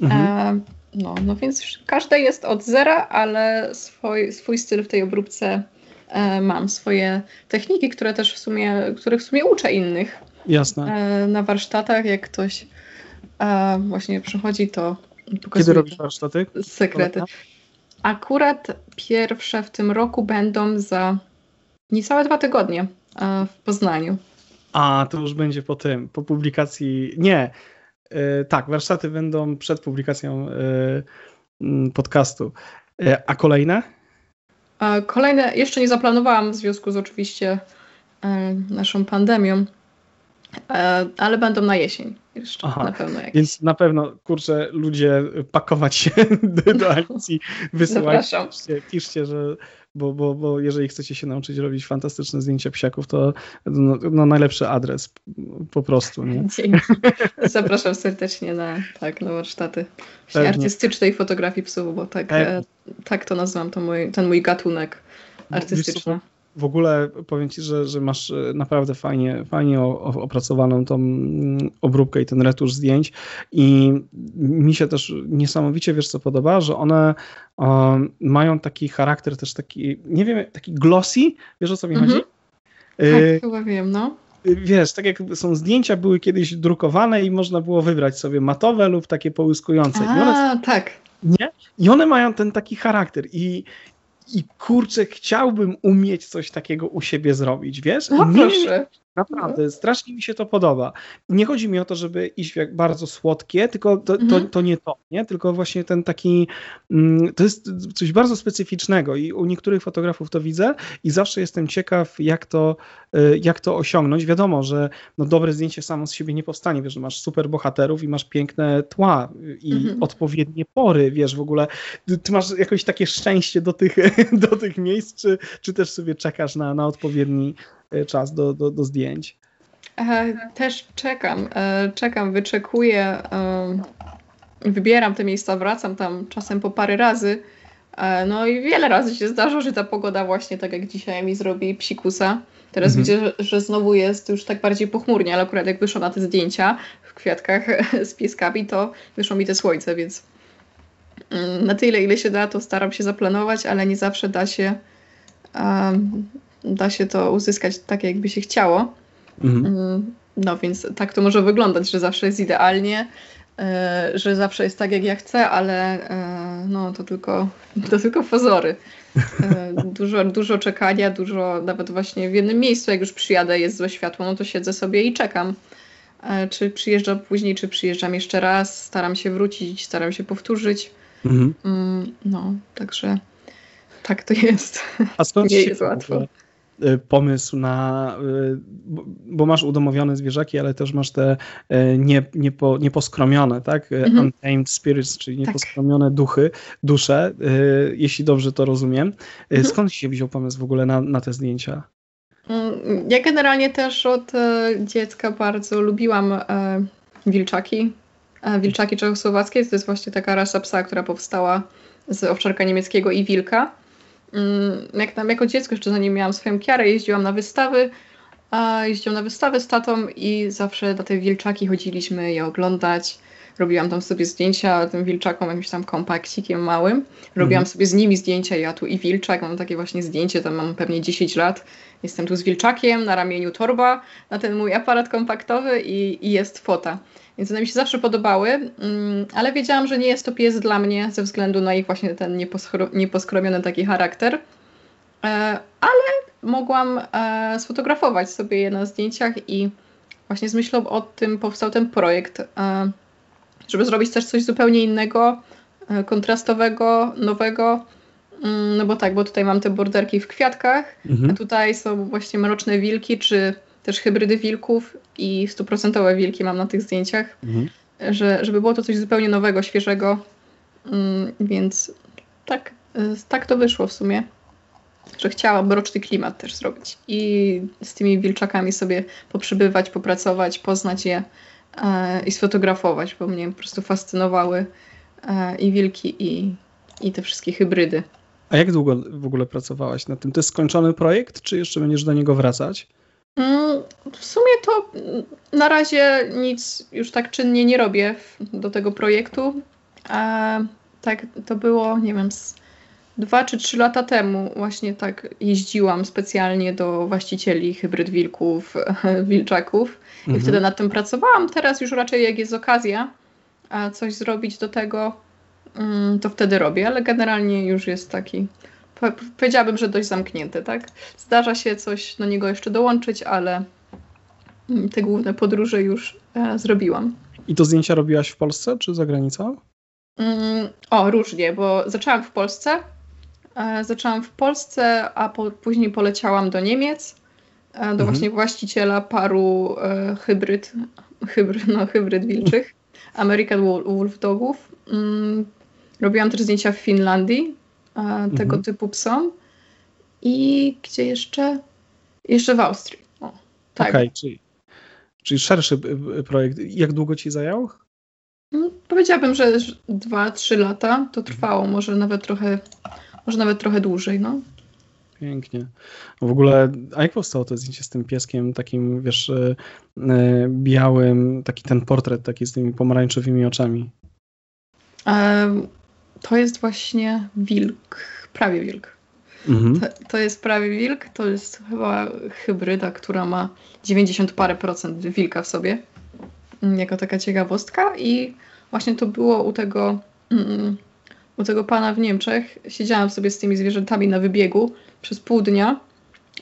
Mhm. E, no, no więc każde jest od zera, ale swój, swój styl w tej obróbce e, mam. Swoje techniki, które też w sumie, których w sumie uczę innych. Jasne. E, na warsztatach, jak ktoś e, właśnie przychodzi, to Kiedy robisz warsztaty? Sekrety. Akurat pierwsze w tym roku będą za niecałe dwa tygodnie e, w Poznaniu. A, to już będzie po tym, po publikacji. Nie, yy, tak, warsztaty będą przed publikacją yy, podcastu. Yy, a kolejne? Kolejne jeszcze nie zaplanowałam w związku z oczywiście naszą pandemią, ale będą na jesień. Jeszcze Aha, na pewno jakieś. Więc na pewno, kurczę, ludzie pakować się do, do akcji, wysyłać. Piszcie, piszcie, że bo, bo, bo jeżeli chcecie się nauczyć robić fantastyczne zdjęcia psiaków, to no, no najlepszy adres po prostu. Nie? Dzięki. Zapraszam serdecznie na, tak, na warsztaty artystycznej fotografii psów, bo tak, e, tak to nazywam to mój, ten mój gatunek artystyczny. W ogóle powiem Ci, że, że masz e, naprawdę fajnie, fajnie opracowaną tą mm, obróbkę i ten retusz zdjęć i mi się też niesamowicie, wiesz co podoba, że one um, mają taki charakter też taki, nie wiem, taki glossy, wiesz o co mi mhm. chodzi? Tak, chyba wiem, no wiesz, tak jak są zdjęcia, były kiedyś drukowane i można było wybrać sobie matowe lub takie połyskujące. A, one, tak. Nie? I one mają ten taki charakter i, i kurczę, chciałbym umieć coś takiego u siebie zrobić, wiesz? No proszę. Naprawdę, strasznie mi się to podoba. Nie chodzi mi o to, żeby iść w bardzo słodkie, tylko to, to, mhm. to nie to, nie? tylko właśnie ten taki, mm, to jest coś bardzo specyficznego i u niektórych fotografów to widzę i zawsze jestem ciekaw, jak to, y, jak to osiągnąć. Wiadomo, że no, dobre zdjęcie samo z siebie nie powstanie, wiesz, że masz super bohaterów i masz piękne tła i mhm. odpowiednie pory, wiesz, w ogóle ty masz jakoś takie szczęście do tych, do tych miejsc, czy, czy też sobie czekasz na, na odpowiedni czas do, do, do zdjęć. E, też czekam, e, czekam, wyczekuję, e, wybieram te miejsca, wracam tam czasem po parę razy. No i wiele razy się zdarza, że ta pogoda właśnie tak jak dzisiaj mi zrobi psikusa. Teraz mhm. widzę, że, że znowu jest już tak bardziej pochmurnie, ale akurat jak wyszło na te zdjęcia w kwiatkach z pieskami, to wyszło mi te słońce, więc mm, na tyle, ile się da, to staram się zaplanować, ale nie zawsze da się um, da się to uzyskać tak, jakby się chciało. Mhm. Mm, no więc tak to może wyglądać, że zawsze jest idealnie, e, że zawsze jest tak, jak ja chcę, ale e, no to tylko, to tylko pozory. E, dużo, dużo czekania, dużo, nawet właśnie w jednym miejscu, jak już przyjadę, jest złe światło, no to siedzę sobie i czekam. Czy przyjeżdżam później, czy przyjeżdżam jeszcze raz, staram się wrócić, staram się powtórzyć. Mhm. Mm, no, także tak to jest. A skąd Nie jest łatwo. Y, pomysł na, y, bo masz udomowione zwierzaki, ale też masz te y, nie, niepo, nieposkromione, tak? Mhm. Untamed spirits, czyli tak. nieposkromione tak. duchy, dusze, jeśli dobrze to rozumiem. Mhm. Skąd się wziął pomysł w ogóle na, na te zdjęcia? Mm, ja generalnie też od dziecka bardzo lubiłam wilczaki. Wilczaki czechosłowackie to jest właśnie taka rasa psa, która powstała z owczarka niemieckiego i wilka. Mm, jak tam jako dziecko, jeszcze zanim miałam swoją kiarę, jeździłam na wystawy, a jeździłam na wystawy z tatą i zawsze na te wilczaki chodziliśmy je oglądać. Robiłam tam sobie zdjęcia tym wilczakom, jakimś tam kompakcikiem małym. Robiłam mhm. sobie z nimi zdjęcia, ja tu i wilczak, mam takie właśnie zdjęcie, tam mam pewnie 10 lat. Jestem tu z wilczakiem, na ramieniu torba, na ten mój aparat kompaktowy i, i jest fota. Więc one mi się zawsze podobały, mm, ale wiedziałam, że nie jest to pies dla mnie ze względu na ich właśnie ten nieposkromiony taki charakter. E, ale mogłam e, sfotografować sobie je na zdjęciach i właśnie z myślą o tym powstał ten projekt, e, żeby zrobić też coś zupełnie innego, kontrastowego, nowego. Mm, no bo tak, bo tutaj mam te borderki w kwiatkach, mhm. a tutaj są właśnie mroczne wilki, czy też hybrydy wilków i stuprocentowe wilki mam na tych zdjęciach, mhm. że, żeby było to coś zupełnie nowego, świeżego, mm, więc tak, y, tak to wyszło w sumie, że chciałam mroczny klimat też zrobić i z tymi wilczakami sobie poprzybywać, popracować, poznać je e, i sfotografować, bo mnie po prostu fascynowały e, i wilki i, i te wszystkie hybrydy. A jak długo w ogóle pracowałaś nad tym? To jest skończony projekt, czy jeszcze będziesz do niego wracać? Mm, w sumie to na razie nic już tak czynnie nie robię do tego projektu. A tak to było, nie wiem, z dwa czy trzy lata temu właśnie tak jeździłam specjalnie do właścicieli hybryd wilków, wilczaków mhm. i wtedy nad tym pracowałam. Teraz już raczej jak jest okazja coś zrobić do tego, mm, to wtedy robię, ale generalnie już jest taki powiedziałabym, że dość zamknięty, tak? Zdarza się coś do niego jeszcze dołączyć, ale mm, te główne podróże już e, zrobiłam. I to zdjęcia robiłaś w Polsce czy za granicą? Mm, o, różnie, bo zaczęłam w Polsce. E, zaczęłam w Polsce, a po, później poleciałam do Niemiec, e, do mhm. właśnie właściciela paru e, hybryd, hybryd, no, hybryd wilczych, American Wolf Dogów. Mm, robiłam też zdjęcia w Finlandii, tego mhm. typu psom. I gdzie jeszcze? Jeszcze w Austrii. O, tak. Okay, czyli, czyli szerszy projekt. Jak długo ci zajął? No, powiedziałabym, że 2-3 lata to trwało, może nawet trochę, może nawet trochę dłużej, no. Pięknie. W ogóle, a jak powstało to zdjęcie z tym pieskiem takim, wiesz, e, e, białym, taki ten portret taki z tymi pomarańczowymi oczami? To jest właśnie wilk, prawie wilk. Mhm. To, to, jest prawie wilk, to jest chyba hybryda, która ma 90 parę procent wilka w sobie, mm, jako taka ciekawostka i właśnie to było u tego, mm, u tego pana w Niemczech. Siedziałam sobie z tymi zwierzętami na wybiegu przez pół dnia,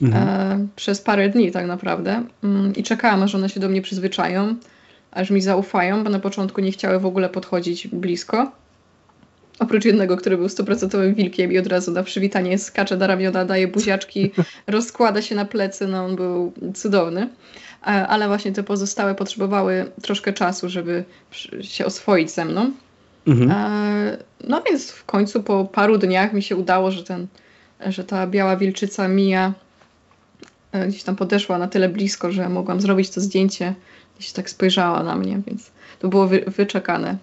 mhm. e, przez parę dni tak naprawdę mm, i czekałam, aż one się do mnie przyzwyczają, aż mi zaufają, bo na początku nie chciały w ogóle podchodzić blisko. Oprócz jednego, który był stuprocentowym wilkiem i od razu na przywitanie skacze do ramiona, daje buziaczki, rozkłada się na plecy, no on był cudowny. E, ale właśnie te pozostałe potrzebowały troszkę czasu, żeby się oswoić ze mną. Mhm. E, no więc w końcu po paru dniach mi się udało, że, ten, że ta biała wilczyca Mija e, gdzieś tam podeszła na tyle blisko, że mogłam zrobić to zdjęcie. Gdzieś tak spojrzała na mnie, więc to było wy, wyczekane.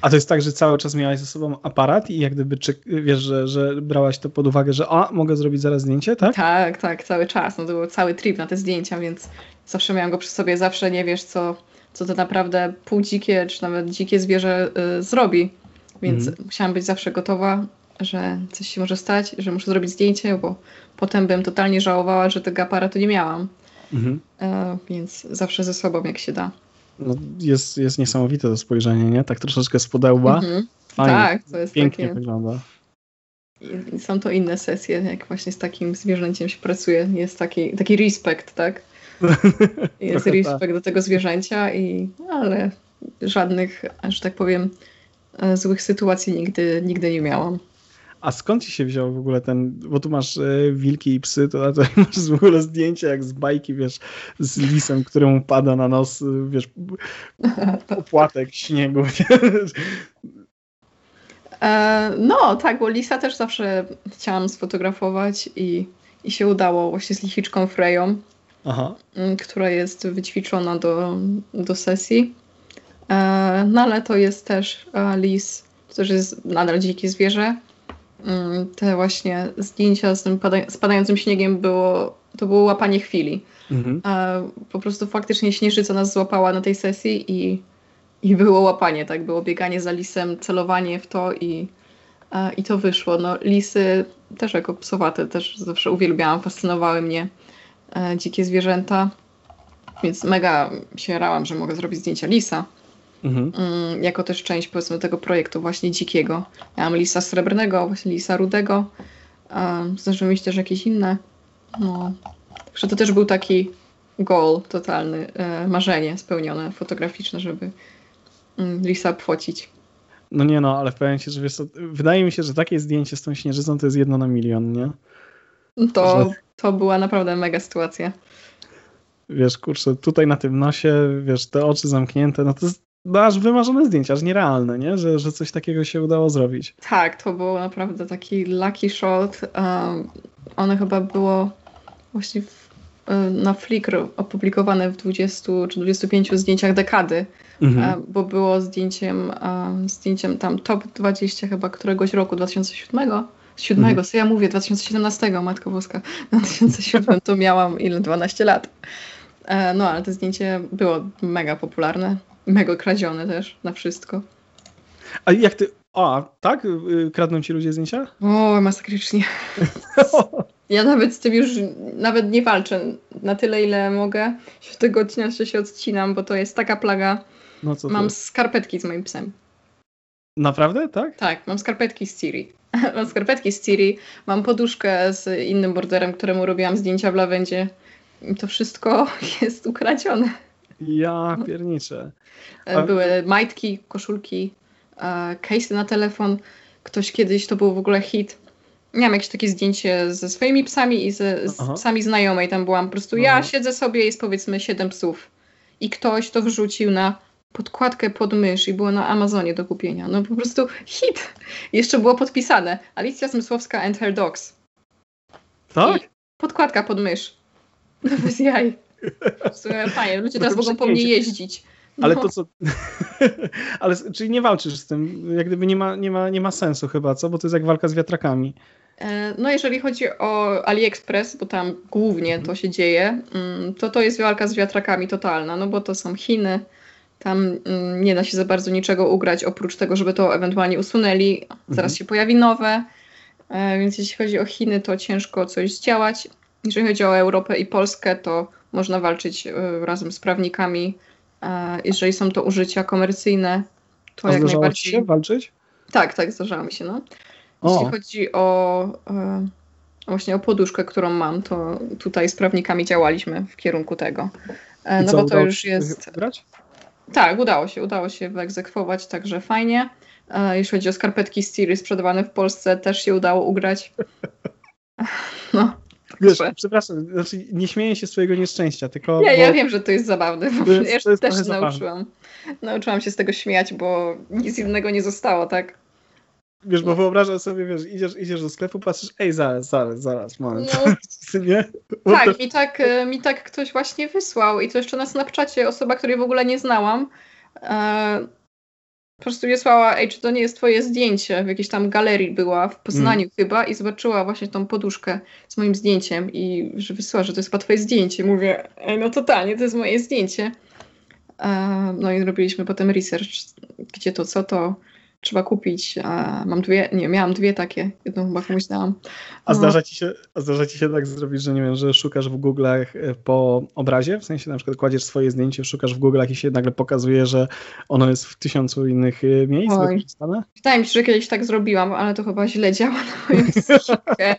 A to jest tak, że cały czas miałaś ze sobą aparat i jak gdyby, czy, wiesz, że, że brałaś to pod uwagę, że a, mogę zrobić zaraz zdjęcie, tak? Tak, tak, cały czas. No to był cały trip na te zdjęcia, więc zawsze miałam go przy sobie, zawsze nie wiesz, co, co to naprawdę półdzikie, czy nawet dzikie zwierzę y, zrobi. Więc mhm. musiałam być zawsze gotowa, że coś się może stać, że muszę zrobić zdjęcie, bo potem bym totalnie żałowała, że tego aparatu nie miałam. Mhm. Y, więc zawsze ze sobą, jak się da no, jest, jest niesamowite to spojrzenie, nie? Tak troszeczkę z pudełba. Mhm. Fajnie, tak, to jest pięknie takie... wygląda. I są to inne sesje, jak właśnie z takim zwierzęciem się pracuje. Jest taki, taki respekt, tak? Jest respekt tak. do tego zwierzęcia, i, ale żadnych, że tak powiem, e, złych sytuacji nigdy, nigdy nie miałam. A skąd ci się wziął w ogóle ten, bo tu masz e, wilki i psy, to, to masz w ogóle zdjęcia jak z bajki, wiesz, z lisem, któremu pada na nos, e, wiesz, opłatek śniegu. E, no, tak, bo lisa też zawsze chciałam sfotografować i, i się udało właśnie z lichiczką Freją, Aha. która jest wyćwiczona do, do sesji. E, no ale to jest też e, lis, to też jest nadal dzikie zwierzę, te właśnie zdjęcia z tym spadającym śniegiem było, to było łapanie chwili. Mhm. Po prostu faktycznie śnieżyca nas złapała na tej sesji i, i było łapanie, tak? Było bieganie za lisem, celowanie w to i, i to wyszło. No, lisy też jako psowate, też zawsze uwielbiałam, fascynowały mnie e, dzikie zwierzęta, więc mega się rałam, że mogę zrobić zdjęcia lisa. Mhm. Mm, jako też część powiedzmy tego projektu właśnie dzikiego. Miałam lisa srebrnego, właśnie lisa rudego. Zdarzyły mi się też jakieś inne. No. Także to też był taki goal totalny, e, marzenie spełnione fotograficzne, żeby mm, lisa obfocić. No nie no, ale w pewnym że wiesz, wydaje mi się, że takie zdjęcie z tą śnieżycą to jest jedno na milion, nie? To, że... to była naprawdę mega sytuacja. Wiesz, kurczę, tutaj na tym nosie, wiesz, te oczy zamknięte, no to jest no aż wymarzone zdjęcia, aż nierealne, nie? Że, że coś takiego się udało zrobić. Tak, to było naprawdę taki lucky shot. Um, one chyba było właśnie w, e, na Flickr opublikowane w 20 czy 25 zdjęciach dekady, mhm. um, bo było zdjęciem, um, zdjęciem tam top 20 chyba któregoś roku, 2007. Siódmego, mhm. co ja mówię, 2017, Matko Boska. W 2007 to miałam ile? 12 lat. E, no, ale to zdjęcie było mega popularne mega kradzione też na wszystko. A jak ty. A, tak? Y, kradną ci ludzie zdjęcia? O, masakrycznie. Ja nawet z tym już nawet nie walczę na tyle, ile mogę. Się tego odcinam, że się odcinam, bo to jest taka plaga. No co mam skarpetki z moim psem. Naprawdę, tak? Tak, mam skarpetki z Ciri. mam skarpetki z Ciri, mam poduszkę z innym borderem, któremu robiłam zdjęcia w lawendzie. I to wszystko jest ukradzione. Ja pierniczę. E, były majtki, koszulki, e, case na telefon. Ktoś kiedyś, to był w ogóle hit. Miałam jakieś takie zdjęcie ze swoimi psami i ze, z psami znajomej. Tam byłam po prostu, ja siedzę sobie, jest powiedzmy siedem psów. I ktoś to wrzucił na podkładkę pod mysz i było na Amazonie do kupienia. No po prostu hit. Jeszcze było podpisane. Alicja Zmysłowska and her dogs. Tak? I podkładka pod mysz. No bez jaj. Fajnie, ludzie teraz mogą po mnie jeździć. Ale no. to co. Ale czyli nie walczysz z tym. Jak gdyby nie ma, nie, ma, nie ma sensu chyba, co? Bo to jest jak walka z wiatrakami. E, no jeżeli chodzi o AliExpress, bo tam głównie to się dzieje, mm, to to jest walka z wiatrakami totalna, no bo to są Chiny, tam mm, nie da się za bardzo niczego ugrać, oprócz tego, żeby to ewentualnie usunęli. Zaraz mhm. się pojawi nowe, e, więc jeśli chodzi o Chiny, to ciężko coś zdziałać. Jeżeli chodzi o Europę i Polskę, to można walczyć e, razem z prawnikami. Jeżeli są to użycia komercyjne, to A jak najbardziej. się walczyć? Tak, tak, zdarzało mi się. No. Jeśli o. chodzi o e, właśnie o poduszkę, którą mam, to tutaj z prawnikami działaliśmy w kierunku tego. E, no co, bo to już jest. Grać? Tak, udało się, udało się wyegzekwować, także fajnie. E, jeśli chodzi o skarpetki Stiri sprzedawane w Polsce, też się udało ugrać. No. Wiesz, przepraszam, znaczy nie śmieję się swojego nieszczęścia, tylko... Ja, bo... ja wiem, że to jest zabawne, bo jest, ja też nauczyłam. Nauczyłam się z tego śmiać, bo nic innego nie zostało, tak? Wiesz, bo wyobrażam sobie, wiesz, idziesz, idziesz do sklepu, patrzysz, ej, zaraz, zaraz, zaraz, moment. No, nie? tak, mi tak, e, mi tak ktoś właśnie wysłał i to jeszcze na Snapchacie, osoba, której w ogóle nie znałam, e, po prostu wysłała, ej, czy to nie jest twoje zdjęcie, w jakiejś tam galerii była w Poznaniu mm. chyba i zobaczyła właśnie tą poduszkę z moim zdjęciem i że wysłała, że to jest chyba twoje zdjęcie. Mówię, ej, no totalnie, to jest moje zdjęcie. No i robiliśmy potem research, gdzie to, co to, trzeba kupić. A mam dwie, nie, miałam dwie takie, jedną chyba komuś dałam. A, no. zdarza ci się, a zdarza ci się tak zrobić, że nie wiem, że szukasz w Google'ach e, po obrazie, w sensie na przykład kładziesz swoje zdjęcie, szukasz w Google'ach i się nagle pokazuje, że ono jest w tysiącu innych e, miejsc Wydaje mi się, że kiedyś tak zrobiłam, ale to chyba źle działa na moją psychikę.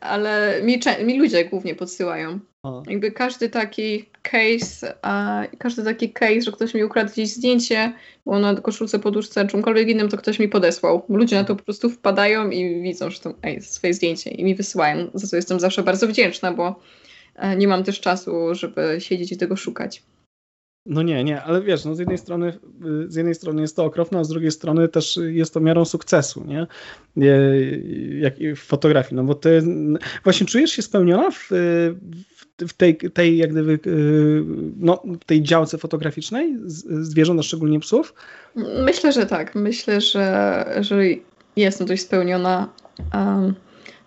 ale mi, mi ludzie głównie podsyłają. O. Jakby każdy taki case, a każdy taki case, że ktoś mi ukradł gdzieś zdjęcie, było na koszulce, poduszce, czymkolwiek innym, to ktoś mi podesłał. Ludzie na to po prostu wpadają i widzą, że to ej, swoje zdjęcie i mi wysyłają, za co jestem zawsze bardzo wdzięczna, bo e, nie mam też czasu, żeby siedzieć i tego szukać. No nie, nie, ale wiesz, no z jednej strony z jednej strony jest to okropne, a z drugiej strony też jest to miarą sukcesu, nie? Jak w fotografii, no bo ty właśnie czujesz się spełniona w, w tej, tej jak gdyby, no, tej działce fotograficznej zwierząt, a szczególnie psów? Myślę, że tak. Myślę, że, że jestem dość spełniona. Um,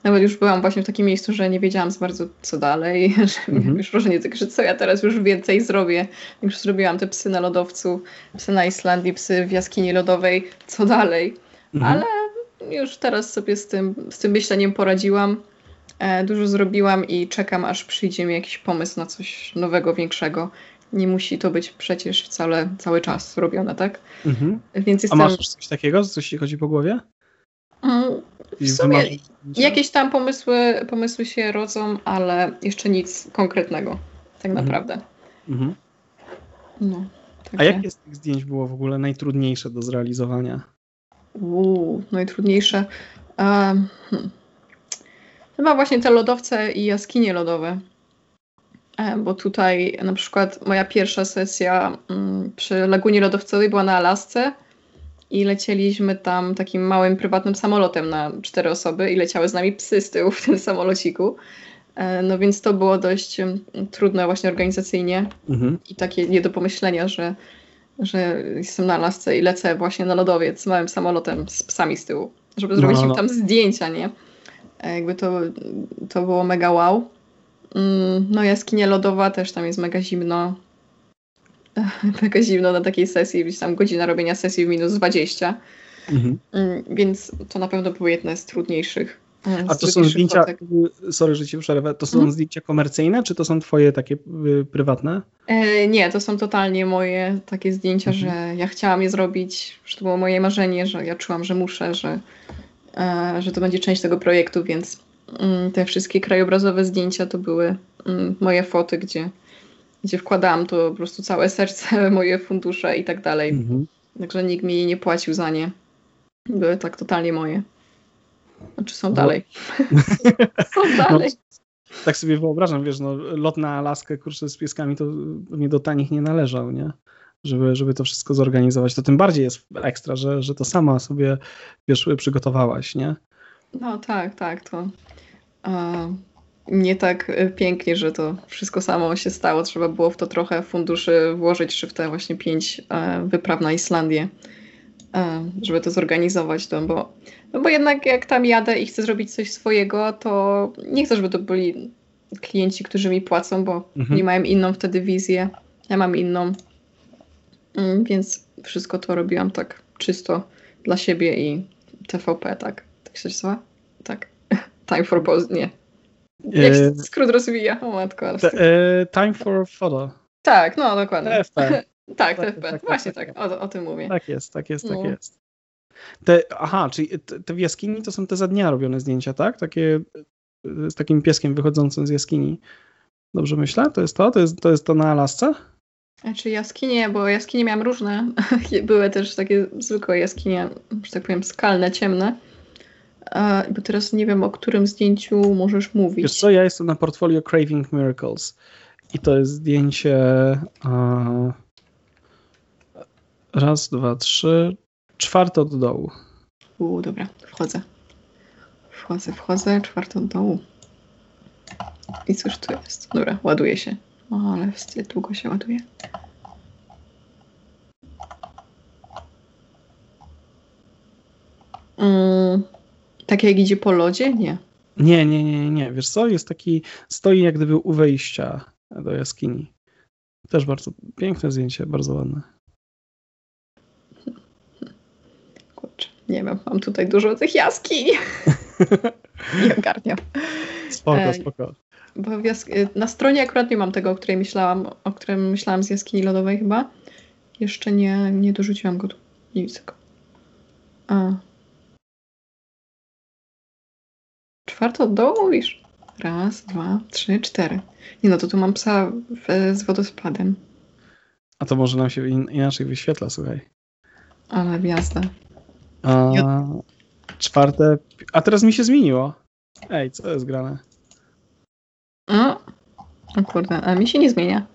nawet już byłam właśnie w takim miejscu, że nie wiedziałam za bardzo co dalej, że mhm. już wrażenie tylko, że co ja teraz już więcej zrobię. Już zrobiłam te psy na lodowcu, psy na Islandii, psy w jaskini lodowej, co dalej. Mhm. Ale już teraz sobie z tym, z tym myśleniem poradziłam. E, dużo zrobiłam i czekam, aż przyjdzie mi jakiś pomysł na coś nowego, większego. Nie musi to być przecież wcale cały czas robione, tak? Mhm. Więc jestem... A masz coś takiego, coś ci chodzi po głowie? Mm, w sumie jakieś tam pomysły, pomysły się rodzą, ale jeszcze nic konkretnego, tak mhm. naprawdę. Mhm. No, A jakie z tych zdjęć było w ogóle najtrudniejsze do zrealizowania? Uuu, najtrudniejsze. Um, hmm. Chyba właśnie te lodowce i jaskinie lodowe. E, bo tutaj na przykład moja pierwsza sesja mm, przy Lagunie Lodowcowej była na Alasce i lecieliśmy tam takim małym prywatnym samolotem na cztery osoby i leciały z nami psy z tyłu w tym samolociku. E, no więc to było dość mm, trudne właśnie organizacyjnie mhm. i takie nie do pomyślenia, że, że jestem na Alasce i lecę właśnie na lodowiec małym samolotem z psami z tyłu, żeby zrobić no, no. im tam zdjęcia, nie? E, jakby to, to było mega wow. Mm, no jaskinia lodowa też tam jest mega zimno. Mega zimno na takiej sesji, gdzieś tam godzina robienia sesji w minus 20. Mhm. Mm, więc to na pewno były jedne z trudniejszych. E, A to są zdjęcia, fotek. sorry, że ci przerwę, to są mhm. zdjęcia komercyjne, czy to są twoje takie y, prywatne? E, nie, to są totalnie moje takie zdjęcia, mhm. że ja chciałam je zrobić, że to było moje marzenie, że ja czułam, że muszę, że, że to będzie część tego projektu, więc mm, te wszystkie krajobrazowe zdjęcia to były mm, moje foty, gdzie, gdzie wkładałam to po prostu całe serce, moje fundusze i tak dalej. Mhm. Także nikt mi nie płacił za nie. Były tak totalnie moje. Znaczy są no. dalej. są no, dalej. No, tak sobie wyobrażam, wiesz, no, lot na Alaskę, kurczę, z pieskami to mnie do tanich nie należał, nie? Żeby, żeby to wszystko zorganizować. To tym bardziej jest ekstra, że, że to sama sobie wiesz, przygotowałaś, nie? No tak, tak, to nie tak pięknie, że to wszystko samo się stało. Trzeba było w to trochę funduszy włożyć, czy w te właśnie pięć e, wypraw na Islandię. e, żeby to zorganizować, no bo, no bo jednak jak tam jadę i chcę zrobić coś swojego, to nie chcę, żeby to byli klienci, którzy mi płacą, bo mhm. nie mają inną wtedy wizję. Ja mam inną. Mm, więc wszystko to robiłam tak czysto dla siebie i TVP, tak? Tak się nazywa? Tak. Time for pose, nie. Jak się e, skrót rozwija? O matko. Ale e, time for photo. Tak, no dokładnie. TFP. tak, TFP. Tak, tak, Właśnie tak, tak, O, o tym mówię. Tak jest, tak jest, tak no. jest. Te, aha, czyli te, te w jaskini to są te za dnia robione zdjęcia, tak? Takie z takim pieskiem wychodzącym z jaskini. Dobrze myślę? To jest to? To jest to, jest to na Alasce? Znaczy jaskinie, bo jaskinie miałam różne. Były też takie zwykłe jaskinie, że tak powiem, skalne, ciemne. bo teraz nie wiem, o którym zdjęciu możesz mówić. Wiesz co, ja jestem na portfolio Craving Miracles i to jest zdjęcie raz, dwa, trzy, czwarte od dołu. U, dobra, wchodzę. Wchodzę, wchodzę, czwarte od dołu. I cóż tu jest? Dobra, ładuje się. O, ale wstyd, długo się ładuje. Mm, tak jak idzie po lodzie? Nie. Nie, nie, nie, nie. Wiesz co? Jest taki, stoi jak gdyby u wejścia do jaskini. Też bardzo piękne zdjęcie, bardzo ładne. Kurczę, nie wiem, mam tutaj dużo tych jaskiń. nie ogarniam. Spoko, spoko. Bo na stronie akurat nie mam tego, o której myślałam, o którym myślałam z jaskini lodowej chyba. Jeszcze nie, nie dorzuciłam go tu. Nie widzę go. A. Czwarto od dołu mówisz? Raz, dwa, trzy, cztery. Nie no, to tu mam psa w, z wodospadem. A to może nam się in, inaczej wyświetla, słuchaj. Ale gwiazda. A, czwarte. A teraz mi się zmieniło. Ej, co jest grane? O, o kurde, a mi się nie zmienia.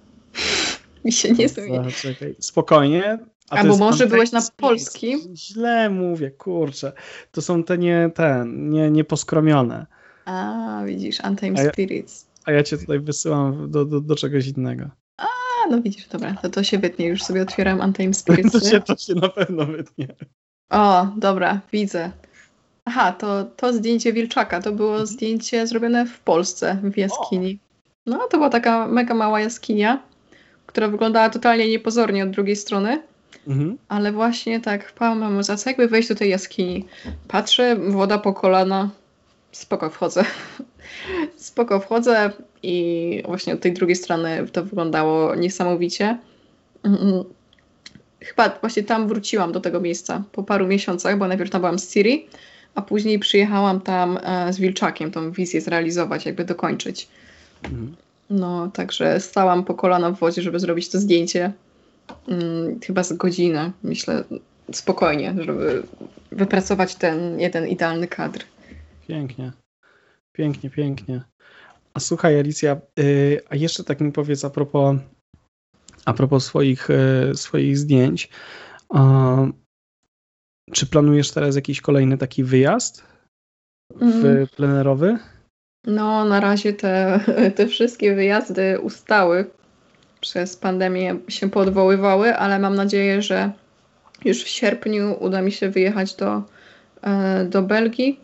mi się nie zmienia. Czekaj, spokojnie. A Albo może byłeś na polskim? Źle mówię, kurczę. To są te nie, te, nie, nieposkromione. A, widzisz, Untamed a Spirits. A ja cię tutaj wysyłam do, do, do czegoś innego. A, no widzisz, dobra, to to się wytnie. Już sobie otwieram Untamed Spirits. to, się, to się na pewno wytnie. O, dobra, widzę. Aha, to, to zdjęcie Wilczaka, to było mhm. zdjęcie zrobione w Polsce, w jaskini. No, to była taka mega mała jaskinia, która wyglądała totalnie niepozornie od drugiej strony. Mhm. Ale właśnie tak, mam za jakby wejść do tej jaskini. Patrzę, woda po kolana, spoko wchodzę. spoko wchodzę i właśnie od tej drugiej strony to wyglądało niesamowicie. Mhm. Chyba właśnie tam wróciłam do tego miejsca po paru miesiącach, bo najpierw tam byłam z Siri, a później przyjechałam tam e, z Wilczakiem tą wizję zrealizować, jakby dokończyć. Mhm. No, także stałam po kolana w wodzie, żeby zrobić to zdjęcie. Hmm, chyba z godzinę, myślę, spokojnie, żeby wypracować ten jeden idealny kadr. Pięknie. Pięknie, pięknie. A słuchaj, Alicja, yy, a jeszcze tak mi powiedz a propos, a propos swoich, yy, swoich zdjęć. Yy, czy planujesz teraz jakiś kolejny taki wyjazd w mm. plenerowy? No, na razie te, te wszystkie wyjazdy ustały. Przez pandemię się podwoływały, ale mam nadzieję, że już w sierpniu uda mi się wyjechać do, e, do Belgii.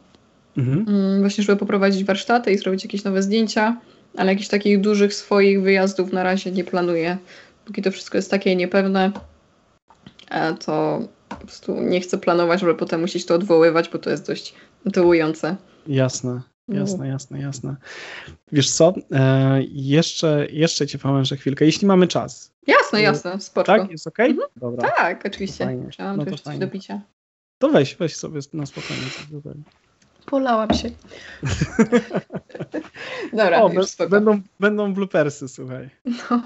Mhm. Mm, właśnie, żeby poprowadzić warsztaty i zrobić jakieś nowe zdjęcia, ale jakichś takich dużych swoich wyjazdów na razie nie planuję. Póki to wszystko jest takie niepewne, e, po prostu nie chcę planować, żeby potem musieć to odwoływać, bo to jest dość dołujące. Jasne. No. Jasne, jasne, jasne. Wiesz co, e, jeszcze, jeszcze cię pomężę chwilkę, jeśli mamy czas. Jasne, jasne, spoko. Tak, jest okej? Okay? Mhm. Dobra. Tak, oczywiście. Fajnie. Trzeba no coś do picia. To weź, weź sobie na spokojnie. Polałam się. Dobra, o, już spoko. Będą, będą bloopersy, słuchaj. No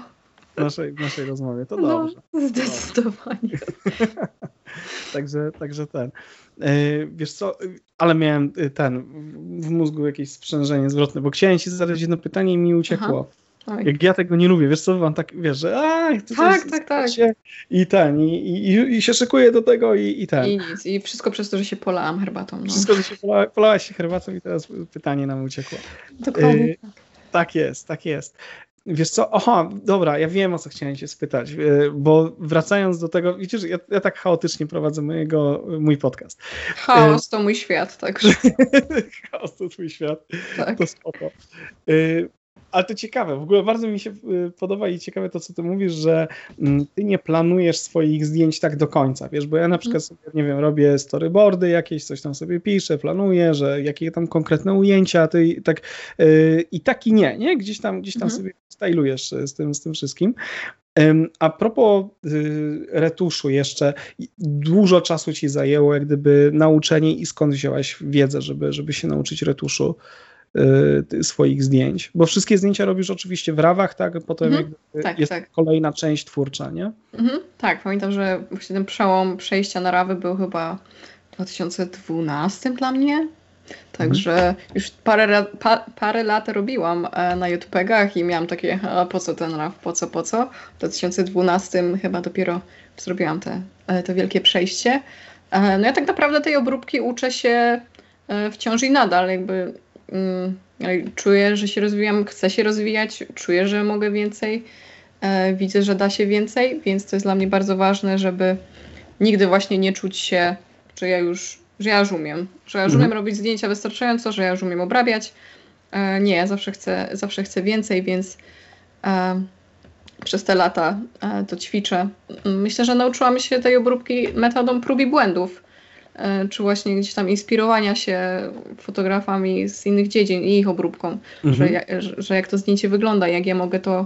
naszej, naszej rozmowie. To no, dobrze. Zdecydowanie. także, także ten. E, wiesz co, ale miałem e, ten w mózgu jakieś sprzężenie zwrotne, bo chciałem ci zadać jedno pytanie i mi uciekło. Aha. Jak ja tego nie lubię, wiesz co, mam tak, wiesz, że a, chcę tak, tak, tak. Się, I ten, i, i, i się szykuję do tego i, i ten. I nic, i wszystko przez to, że się polałam herbatą. No. Wszystko, że się pola, polałaś się herbatą i teraz pytanie nam uciekło. Dokładnie. tak jest, tak jest. Wiesz co, oha, dobra, ja wiem o co chciałem się spytać, e, bo wracając do tego, widzisz, ja, ja tak chaotycznie prowadzę mojego, mój podcast. Chaos to mój świat, także. Chaos to twój świat, tak. to spoko. Ale to ciekawe, w ogóle bardzo mi się y, podoba i ciekawe to, co ty mówisz, że mm, ty nie planujesz swoich zdjęć tak do końca, wiesz, bo ja na mhm. przykład sobie, nie wiem, robię storyboardy jakieś, coś tam sobie piszę, planuję, że jakie tam konkretne ujęcia, ty tak yy, i tak i nie, nie? Gdzieś tam, gdzieś tam mhm. sobie stylujesz z tym, z tym wszystkim. A propos y, retuszu jeszcze, dużo czasu ci zajęło jak gdyby nauczenie i skąd wziąłeś wiedzę, żeby, żeby się nauczyć retuszu? Y, swoich zdjęć, bo wszystkie zdjęcia robisz oczywiście w rawach, tak? Potem mhm. tak, jest tak. kolejna część twórcza, nie? Mhm. Tak, pamiętam, że właśnie ten przełom przejścia na rawy był chyba w 2012 dla mnie. Także mhm. już parę, pa, parę lat robiłam e, na YouTubegach i miałam takie, a po co ten RAW, po co, po co. W 2012 chyba dopiero zrobiłam te, e, to wielkie przejście. E, no ja tak naprawdę tej obróbki uczę się wciąż i nadal, jakby czuję, że się rozwijam, chcę się rozwijać, czuję, że mogę więcej, e, widzę, że da się więcej, więc to jest dla mnie bardzo ważne, żeby nigdy właśnie nie czuć się, że ja już, że ja już umiem, że ja już mhm. umiem robić zdjęcia wystarczająco, że ja już umiem obrabiać. E, nie, zawsze chcę, zawsze chcę więcej, więc e, przez te lata to ćwiczę. Myślę, że nauczyłam się tej obróbki metodą prób i błędów czy właśnie gdzieś tam inspirowania się fotografami z innych dziedzin i ich obróbką, mhm. że, że jak to zdjęcie wygląda, jak ja mogę to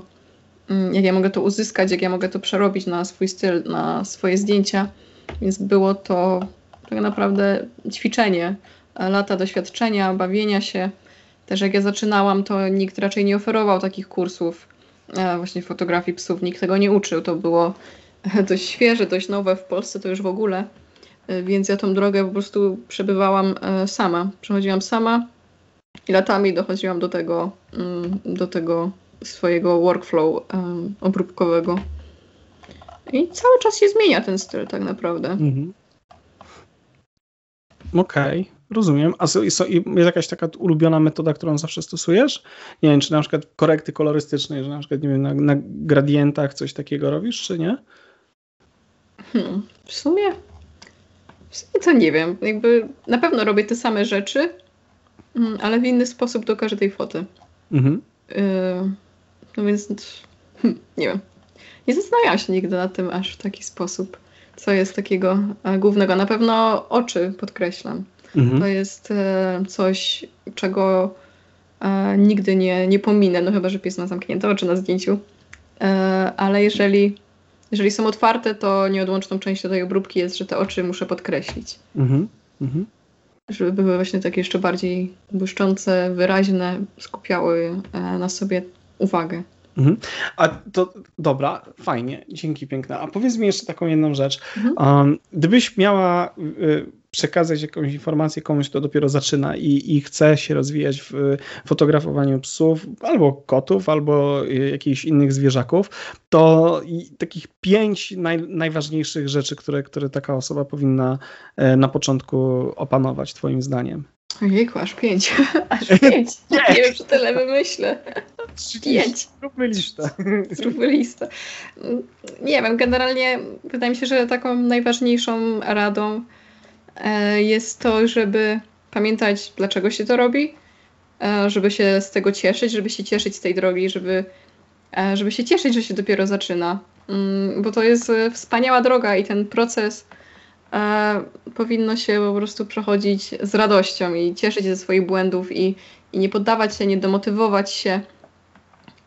mm, jak ja mogę to uzyskać, jak ja mogę to przerobić na swój styl, na swoje zdjęcia. Więc było to tak naprawdę ćwiczenie, e, lata doświadczenia, bawienia się. Też jak ja zaczynałam, to nikt raczej nie oferował takich kursów e, właśnie fotografii psów, nikt tego nie uczył. To było dość świeże, dość nowe w Polsce to już w ogóle. E, więc ja tą drogę po prostu przebywałam e, sama. Przechodziłam sama i latami dochodziłam do tego, mm, do tego swojego workflow obróbkowego. I cały czas się zmienia ten styl tak naprawdę. Mhm. Okej, okay, rozumiem. A jest jakaś taka ulubiona metoda, którą zawsze stosujesz? Nie wiem, czy na przykład korekty kolorystycznej, że na przykład nie wiem, na, na gradientach coś takiego robisz, czy nie? Hmm, w sumie to nie wiem. Jakby na pewno robię te same rzeczy, mm, ale w inny sposób do każdej foty. Mhm. Yy, no więc hm, nie wiem. Nie zastanawiałam się nigdy nad tym aż w taki sposób, co jest takiego e, głównego. Na pewno oczy podkreślam. Mhm. To jest e, coś, czego e, nigdy nie, nie pominę, no chyba, że pies ma zamknięte oczy na zdjęciu. ale jeżeli jeżeli są otwarte, to nieodłączną częścią tej obróbki jest, że te oczy muszę podkreślić. Mhm. Mhm. Żeby były właśnie takie jeszcze bardziej błyszczące, wyraźne, skupiały e, na sobie uwagę. Mhm. A to dobra, fajnie, dzięki piękna. A powiedz mi jeszcze taką jedną rzecz. Mhm. Um, gdybyś miała y, przekazać jakąś informację komuś, kto dopiero zaczyna i, i chce się rozwijać w fotografowaniu psów, albo kotów, albo jakichś innych zwierzaków, to takich pięć naj, najważniejszych rzeczy, które, które taka osoba powinna e, na początku opanować, Twoim zdaniem. Ojejku, aż pięć. Aż pięć. Nie wiem, czy tyle wymyślę. Pięć. Zróbmy listę. Zróbmy listę. Nie wiem, generalnie wydaje mi się, że taką najważniejszą radą e, jest to, żeby pamiętać, dlaczego się to robi, e, żeby się z tego cieszyć, żeby się cieszyć z tej drogi, żeby, e, żeby się cieszyć, że się dopiero zaczyna. Mm, bo to jest wspaniała droga i ten proces powinno się po prostu przechodzić z radością i cieszyć się ze swoich błędów i, i nie poddawać się, nie demotywować się.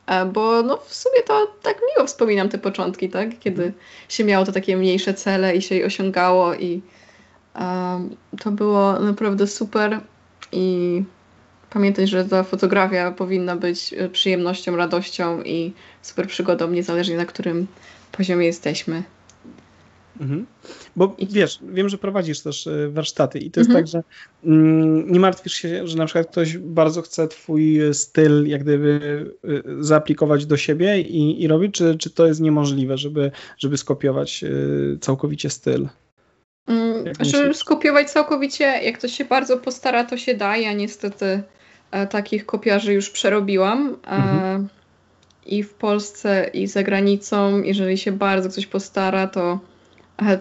E, bo no w sumie to tak miło wspominam te początki, tak? Kiedy się miało to takie mniejsze cele i się je osiągało i e, to było naprawdę super i pamiętać, że ta fotografia powinna być przyjemnością, radością i super przygodą, niezależnie na którym poziomie jesteśmy. Mhm. Bo wiesz, wiem, że prowadzisz też e, warsztaty i to jest mhm. tak, że mm, nie martwisz się, że na przykład ktoś bardzo chce twój styl jak gdyby e, zaaplikować do siebie i, i robić, czy, czy to jest niemożliwe, żeby, żeby skopiować e, całkowicie styl? Mm, żeby skopiować całkowicie, jak ktoś się bardzo postara, to się da. Ja niestety takich kopiarzy już przerobiłam. Mhm. i w Polsce, i za granicą. Jeżeli się bardzo ktoś postara, to,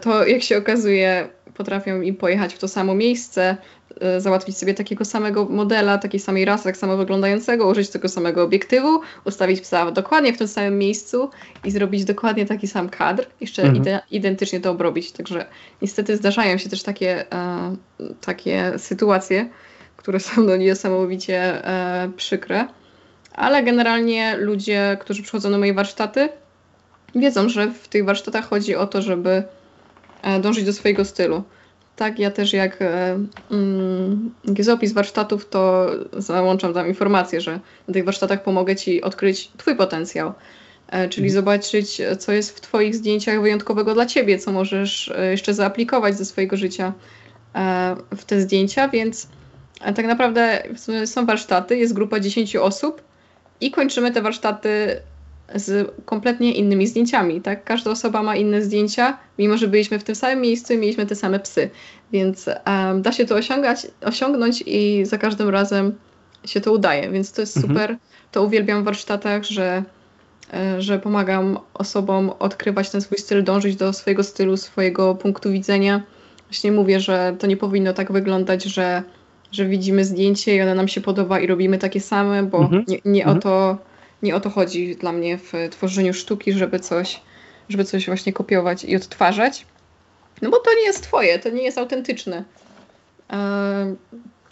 to jak się okazuje, potrafią im pojechać w to samo miejsce, E, załatwić sobie takiego samego modela, takiej samej rasy, tak samo wyglądającego, użyć tego samego obiektywu, ustawić psa dokładnie w tym samym miejscu i zrobić dokładnie taki sam kadr, jeszcze mhm. ide identycznie to obrobić. Także niestety zdarzają się też takie, e, takie sytuacje, które są no, niesamowicie e, przykre, ale generalnie ludzie, którzy przychodzą na moje warsztaty, wiedzą, że w tych warsztatach chodzi o to, żeby dążyć do swojego stylu. Tak, ja też jak, e, mm, jak jest opis warsztatów, to załączam tam informację, że na tych warsztatach pomogę Ci odkryć Twój potencjał. E, czyli mhm. zobaczyć, co jest w Twoich zdjęciach wyjątkowego dla Ciebie, co możesz e, jeszcze zaaplikować ze swojego życia w te zdjęcia, więc tak naprawdę są warsztaty, jest grupa 10 osób i kończymy te warsztaty z kompletnie innymi zdjęciami, tak? Każda osoba ma inne zdjęcia, mimo że byliśmy w tym samym miejscu i mieliśmy te same psy, więc um, da się to osiągać, osiągnąć i za każdym razem się to udaje, więc to jest mhm. super. To uwielbiam w warsztatach, że, e, że pomagam osobom odkrywać ten swój styl, dążyć do swojego stylu, swojego punktu widzenia. Właśnie mówię, że to nie powinno tak wyglądać, że, że widzimy zdjęcie i ono nam się podoba i robimy takie same, bo mhm. nie, nie mhm. o to nie o to chodzi dla mnie w tworzeniu sztuki, żeby coś, żeby coś właśnie kopiować i odtwarzać. No bo to nie jest twoje, to nie jest autentyczne.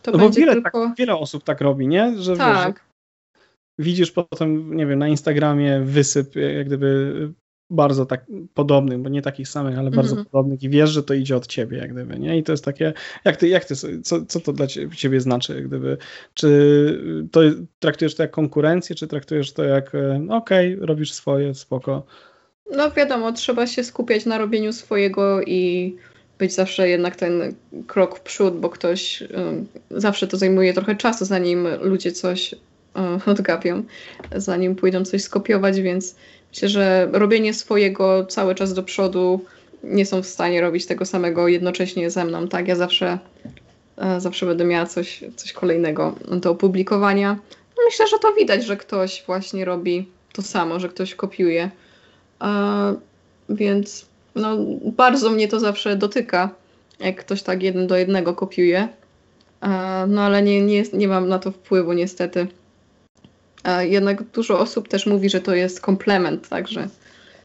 To no będzie wiele, tylko... tak, wiele osób tak robi, nie? Że tak. Wiesz, widzisz potem, nie wiem, na Instagramie wysyp jak gdyby bardzo tak podobnych, bo nie takich samych, ale bardzo mm -hmm. podobnych i wiesz, że to idzie od ciebie, jak gdyby, nie? I to jest takie, jak ty, jak ty co, co to dla ciebie znaczy, jak gdyby, czy to traktujesz to jak konkurencję, czy traktujesz to jak, e, okej, okay, robisz swoje, spoko? No wiadomo, trzeba się skupiać na robieniu swojego i być zawsze jednak ten krok w przód, bo ktoś y, zawsze to zajmuje trochę czasu, zanim ludzie coś y, odgapią, zanim pójdą coś skopiować, więc Myślę, że robienie swojego cały czas do przodu nie są w stanie robić tego samego jednocześnie ze mną, tak? Ja zawsze, e, zawsze będę miała coś, coś kolejnego do opublikowania. No myślę, że to widać, że ktoś właśnie robi to samo, że ktoś kopiuje. E, więc no, bardzo mnie to zawsze dotyka, jak ktoś tak jeden do jednego kopiuje. E, no ale nie, nie, nie mam na to wpływu niestety. A jednak dużo osób też mówi, że to jest komplement, także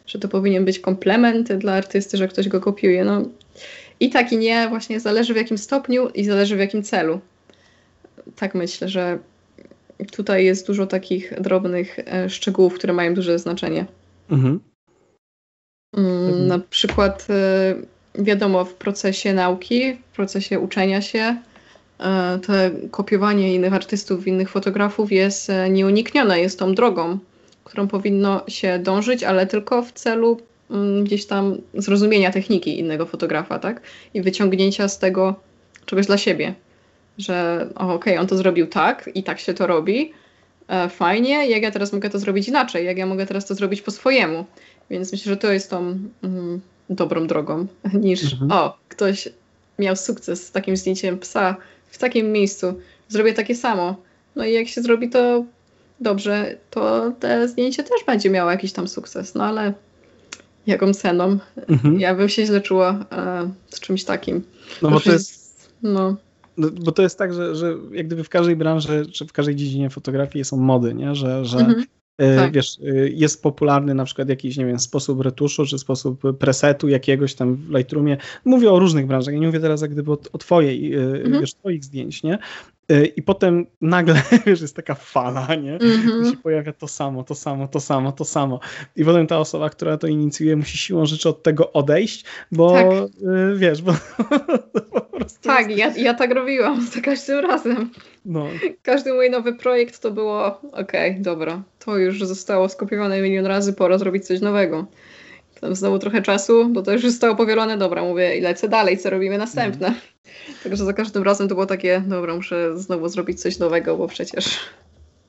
że to powinien być komplement dla artysty, że ktoś go kopiuje. No, I tak i nie, właśnie zależy w jakim stopniu i zależy w jakim celu. Tak myślę, że tutaj jest dużo takich drobnych e, szczegółów, które mają duże znaczenie. Mhm. Mm, na przykład e, wiadomo, w procesie nauki, w procesie uczenia się, E, to kopiowanie innych artystów, innych fotografów jest e, nieuniknione, jest tą drogą, którą powinno się dążyć, ale tylko w celu mm, gdzieś tam zrozumienia techniki innego fotografa, tak? I wyciągnięcia z tego czegoś dla siebie. Że okej, okay, on to zrobił tak i tak się to robi, e, fajnie, jak ja teraz mogę to zrobić inaczej, jak ja mogę teraz to zrobić po swojemu. Więc myślę, że to jest tą mm, dobrą drogą, niż mhm. o, ktoś miał sukces z takim zdjęciem psa, w takim miejscu. Zrobię takie samo. No i jak się zrobi to dobrze, to te zdjęcie też będzie miało jakiś tam sukces. No ale jaką ceną? Mhm. Ja bym się źle czuła e, z czymś takim. No bo to jest... No. no. Bo to jest tak, że, że jak gdyby w każdej branży, czy w każdej dziedzinie fotografii są mody, nie? że, że mhm. E, tak. Wiesz, e, jest popularny na przykład jakiś, nie wiem, sposób retuszu, czy sposób presetu jakiegoś tam w Lightroomie. Mówię o różnych branżach, ja nie mówię teraz jak gdyby o, o twojej, e, mhm. wiesz, twoich zdjęć, nie? I potem nagle, wiesz, jest taka fala, nie? Mm-hmm. się pojawia to samo, to samo, to samo, to samo. I potem ta osoba, która to inicjuje, musi siłą rzeczy od tego odejść, bo tak. wiesz, bo po prostu. Tak, jest... ja, ja tak robiłam za każdym razem. No. Każdy mój nowy projekt to było okej, okay, dobra, to już zostało skopiowane milion razy, pora zrobić coś nowego. Tam znowu trochę czasu, bo to już zostało powielone, dobra, mówię i lecę dalej, co robimy następne. Mm. Także za każdym razem to było takie, dobra, muszę znowu zrobić coś nowego, bo przecież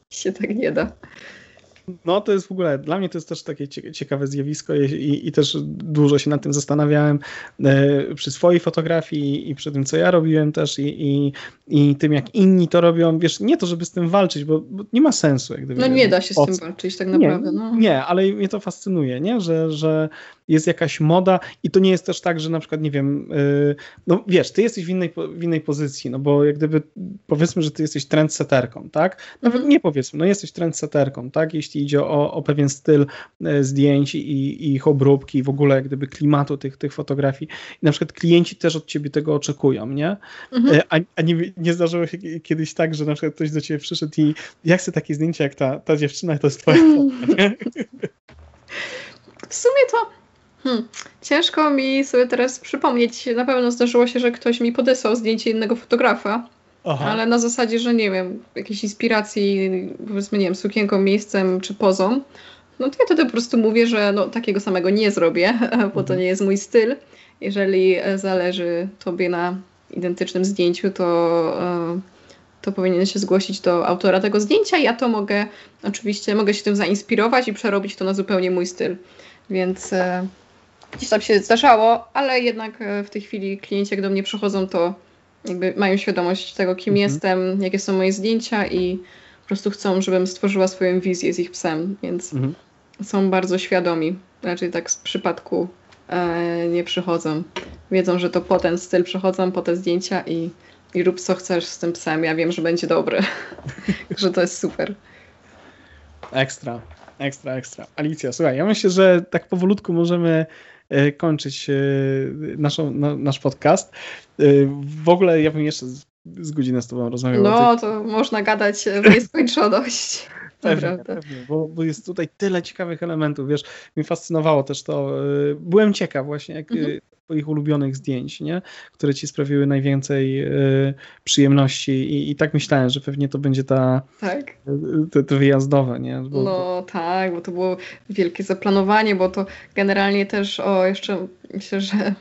się tak nie da. No to jest w ogóle, dla mnie to jest też takie ciekawe zjawisko i, i też dużo się nad tym zastanawiałem e, przy swojej fotografii i przy tym, co ja robiłem też i, i, i tym, jak inni to robią. Wiesz, nie to, żeby z tym walczyć, bo, bo nie ma sensu. Jak gdyby, no nie da się z tym walczyć tak naprawdę. Nie, no. nie, ale mnie to fascynuje, nie? Że, że jest jakaś moda i to nie jest też tak, że na przykład, nie wiem, yy, no wiesz, ty jesteś w innej, w innej pozycji, no bo jak gdyby powiedzmy, że ty jesteś trendseterką, tak? Nawet nie powiedzmy, no jesteś trendseterką, tak? Jeśli idzie o, o pewien styl e, zdjęć i, i ich obróbki, w ogóle jak gdyby klimatu tych, tych fotografii. I na przykład klienci też od ciebie tego oczekują, nie? Mhm. E, a, a nie, nie zdarzyło się kiedyś tak, że na przykład ktoś do ciebie przyszedł i ja chcę takie zdjęcie jak ta, ta dziewczyna, to jest twoja nie? W sumie to Hmm. Ciężko mi sobie teraz przypomnieć. Na pewno zdarzyło się, że ktoś mi podesłał zdjęcie innego fotografa, Aha. ale na zasadzie, że nie wiem, jakiejś inspiracji, powiedzmy, nie wiem, sukienką, miejscem czy pozą. No to ja wtedy po prostu mówię, że no, takiego samego nie zrobię, bo to mhm. nie jest mój styl. Jeżeli zależy tobie na identycznym zdjęciu, to, e, to powinien się zgłosić do autora tego zdjęcia. Ja to mogę, oczywiście, mogę się tym zainspirować i przerobić to na zupełnie mój styl. Więc e, gdzieś tam się zdarzało, ale jednak e, w tej chwili klienci jak do mnie przychodzą, to jakby mają świadomość tego, kim mhm. jestem, jakie są moje zdjęcia i po prostu chcą, żebym stworzyła swoją wizję z ich psem, więc mhm. są bardzo świadomi. Raczej tak z przypadku e, nie przychodzą. Wiedzą, że to po ten styl przychodzą, po te zdjęcia i, i rób co chcesz z tym psem. Ja wiem, że będzie dobry. że to jest super. Ekstra, ekstra, ekstra. Alicja, słuchaj, ja myślę, że tak powolutku możemy kończyć e, naszą, nasz podcast. E, w ogóle ja bym jeszcze z, z godzinę z Tobą rozmawiał. No, to można gadać w nieskończoność. Pewnie, pewnie bo, bo, jest tutaj tyle ciekawych elementów, wiesz, mnie fascynowało też to, byłem ciekaw właśnie, jak, mhm twoich ulubionych zdjęć, nie? które ci sprawiły najwięcej y, przyjemności I, i, tak myślałem, że pewnie to będzie ta tak. te, te wyjazdowe, nie? Bo, no tak, bo to było wielkie zaplanowanie, bo to generalnie też, o jeszcze myślę, że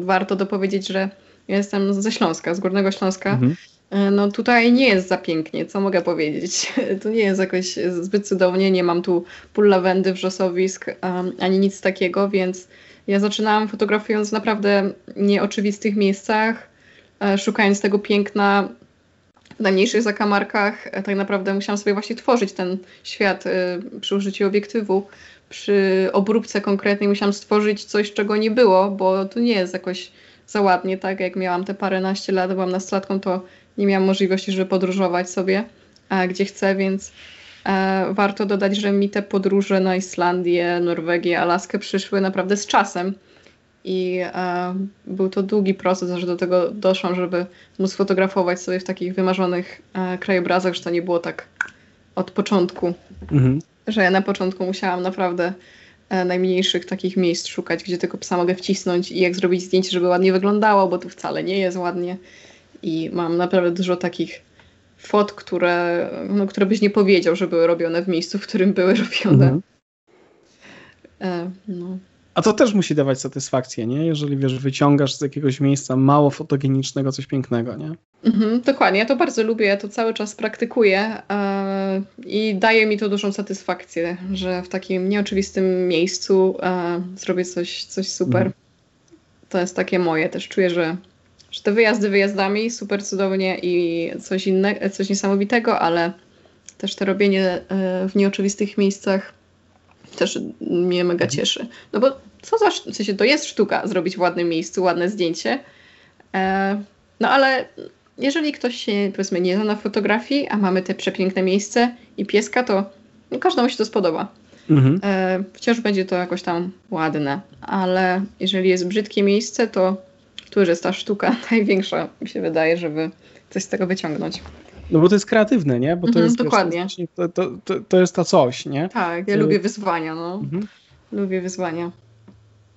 warto dopowiedzieć, że ja jestem ze Śląska, z Górnego Śląska, mhm. E, no tutaj nie jest za pięknie, co mogę powiedzieć. To nie jest jakoś zbyt cudownie, nie mam tu pól lawendy, wrzosowisk, um, ani nic takiego, więc ja zaczynałam fotografując w naprawdę nieoczywistych miejscach, e, szukając tego piękna w najmniejszych zakamarkach. E, tak naprawdę musiałam sobie właśnie tworzyć ten świat e, przy użyciu obiektywu. Przy obróbce konkretnej musiałam stworzyć coś, czego nie było, bo to nie jest jakoś za ładnie, tak? Jak miałam te paręnaście lat, byłam nastolatką, to nie miałam możliwości, żeby podróżować sobie gdzie chcę, więc warto dodać, że mi te podróże na Islandię, Norwegię, Alaskę przyszły naprawdę z czasem. I e, był to długi proces, aż do tego doszłam, żeby móc fotografować sobie w takich wymarzonych e, krajobrazach, że to nie było tak od początku. Mhm. Że ja na początku musiałam naprawdę e, najmniejszych takich miejsc szukać, gdzie tylko psa mogę wcisnąć i jak zrobić zdjęcie, żeby ładnie wyglądało, bo tu wcale nie jest ładnie. I mam naprawdę dużo takich fot, które, no, które byś nie powiedział, że były robione w miejscu, w którym były robione. Mhm. E, no. A to też musi dawać satysfakcję, nie? Jeżeli wiesz, wyciągasz z jakiegoś miejsca mało fotogenicznego coś pięknego, nie? Mhm, dokładnie, ja to bardzo lubię, ja to cały czas praktykuję e, i daje mi to dużą satysfakcję, że w takim nieoczywistym miejscu e, zrobię coś, coś super. Mhm. To jest takie moje, też czuję, że że te wyjazdy wyjazdami super cudownie i coś innego, coś niesamowitego, ale też to robienie e, w nieoczywistych miejscach też mnie mega mhm. cieszy. No bo co za, w sensie to jest sztuka zrobić w ładnym miejscu, ładne zdjęcie, e, no ale jeżeli ktoś się powiedzmy nie zna na fotografii, a mamy te przepiękne miejsce i pieska, to każdemu się to spodoba. Mhm. E, wciąż będzie to jakoś tam ładne, ale jeżeli jest brzydkie miejsce, to któż jest ta sztuka największa, mi się wydaje, żeby coś z tego wyciągnąć. No bo to jest kreatywne, nie? Bo to mhm, jest, dokładnie. To, to, to, to, jest to coś, nie? Tak, ja to... lubię wyzwania, no. Mhm. Lubię wyzwania.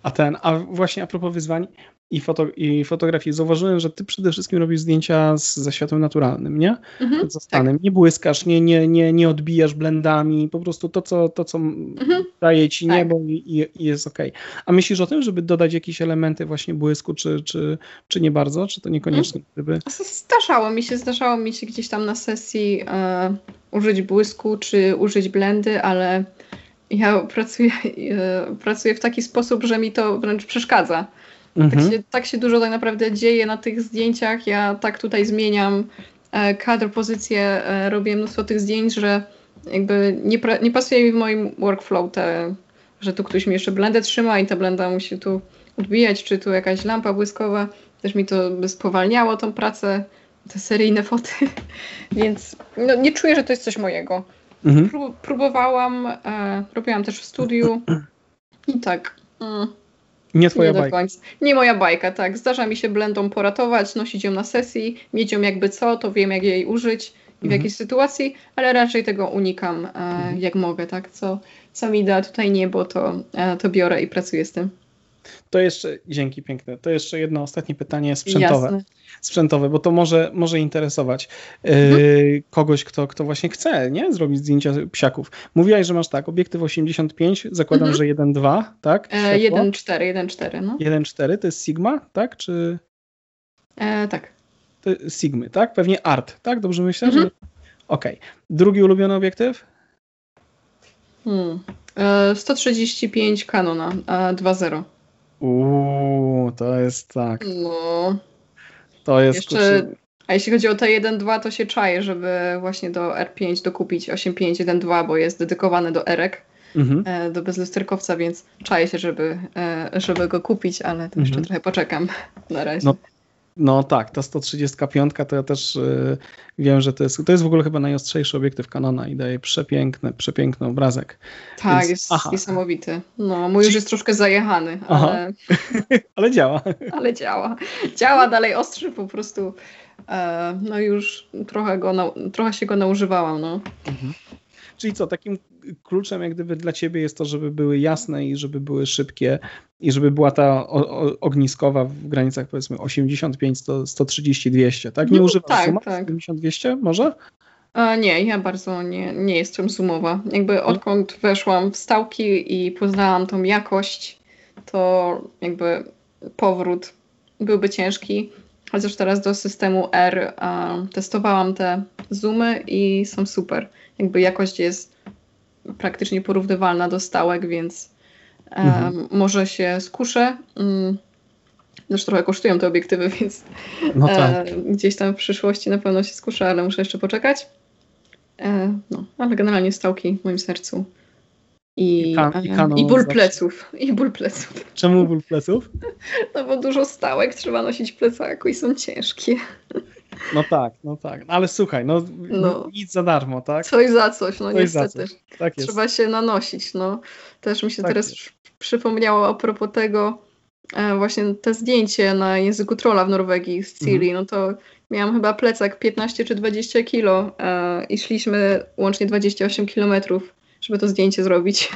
A ten, a właśnie a propos wyzwań, i, foto, i fotografii, zauważyłem, że ty przede wszystkim robisz zdjęcia z, ze światłem naturalnym, nie? Mhm. Tak. Nie błyskasz, nie, nie, nie, nie odbijasz blendami, po prostu to, co, to, co mhm. daje ci tak. niebo i, i jest ok. A myślisz o tym, żeby dodać jakieś elementy właśnie błysku, czy, czy, czy nie bardzo, czy to niekoniecznie? Mhm. Gdyby... Zdarzało mi się, zdarzało mi się gdzieś tam na sesji e, użyć błysku, czy użyć blendy, ale ja pracuję, e, pracuję w taki sposób, że mi to wręcz przeszkadza. Tak mhm. Tak, się, tak się dużo tak naprawdę dzieje na tych zdjęciach. Ja tak tutaj zmieniam e, kadr, pozycję, e, robię mnóstwo tych zdjęć, że jakby nie, nie pasuje mi w moim workflow te, że tu ktoś mi jeszcze blendę trzyma i ta blenda musi tu odbijać, czy tu jakaś lampa błyskowa. Też mi to by spowalniało tą pracę, te seryjne foty, więc no, nie czuję, że to jest coś mojego. Mhm. Prób próbowałam, e, robiłam też w studiu i tak. Mm, nie twoja nie bajka. Nie moja bajka, tak. Zdarza mi się blendą poratować, nosić ją na sesji, mieć ją jakby co, to wiem jak jej użyć i w mhm. jakiej sytuacji, ale raczej tego unikam e, mhm. jak mogę, tak. Co, co mi da tutaj niebo, to, e, to biorę i pracuję z tym. To jeszcze, dzięki piękne, to jeszcze jedno ostatnie pytanie sprzętowe. Jasne. Sprzętowe, bo to może, może interesować mhm. yy, kogoś, kto, kto właśnie chce nie? zrobić zdjęcia psiaków. Mówiłaś, że masz tak, obiektyw 85, zakładam, mhm. że 1.2, tak? E, 1.4, 1.4, no. 1.4 to jest Sigma, tak? Czy... E, tak. To Sigmy, tak? Pewnie Art, tak? Dobrze myślę? Mhm. Że... Okej. Okay. Drugi ulubiony obiektyw? Hmm. E, 135 Canona, 2.0. Uuu, to jest tak. No. To jest Jeszcze, A jeśli chodzi o te 1.2, to się czaję, żeby właśnie do R5 dokupić 8.5 bo jest dedykowany do Erek. Mhm. E, do bezlusterkowca, więc czaję się, żeby, e, żeby go kupić, ale to jeszcze mhm. trochę poczekam na razie. No, no tak, ta 135 to ja też y, wiem, że to jest, to jest w ogóle chyba najostrzejszy obiektyw Canona i daje przepiękny, przepiękny obrazek. Tak, Więc, jest aha. niesamowity. No, mój już jest troszkę zajechany, ale... ale działa. ale działa. Działa, dalej ostrzy po prostu. E, no już trochę, go, trochę się go naużywałam, no. Mhm. Czyli co, takim kluczem jak gdyby dla ciebie jest to, żeby były jasne i żeby były szybkie i żeby była ta ogniskowa w granicach powiedzmy 85, 130, 200, tak? Nie no, używasz tak, suma? tak. 80, 200 może? A nie, ja bardzo nie, nie jestem sumowa. Jakby mhm. odkąd weszłam w stałki i poznałam tą jakość, to jakby powrót byłby ciężki. Chociaż teraz do systemu R testowałam te zoomy i są super. Jakby jakość jest praktycznie porównywalna do stałek, więc mhm. może się skuszę. Mm, też trochę kosztują te obiektywy, więc no tak. gdzieś tam w przyszłości na pewno się skuszę, ale muszę jeszcze poczekać. E, no, ale generalnie stałki w moim sercu. I, I, kan, i, i ból zawsze. pleców. I ból pleców. Czemu ból pleców? No bo dużo stałek trzeba nosić w plecaku i są ciężkie. No tak, no tak. Ale słuchaj, no, no. nic za darmo, tak? Coś za coś, no coś niestety. Coś. Tak Trzeba się nanosić, no. Też mi się tak teraz jest. przypomniało a propos tego, e, właśnie te zdjęcie na języku trolla w Norwegii z Ciri, mhm. no to miałam chyba plecak 15 czy 20 kilo e, i szliśmy łącznie 28 kilometrów, żeby to zdjęcie zrobić.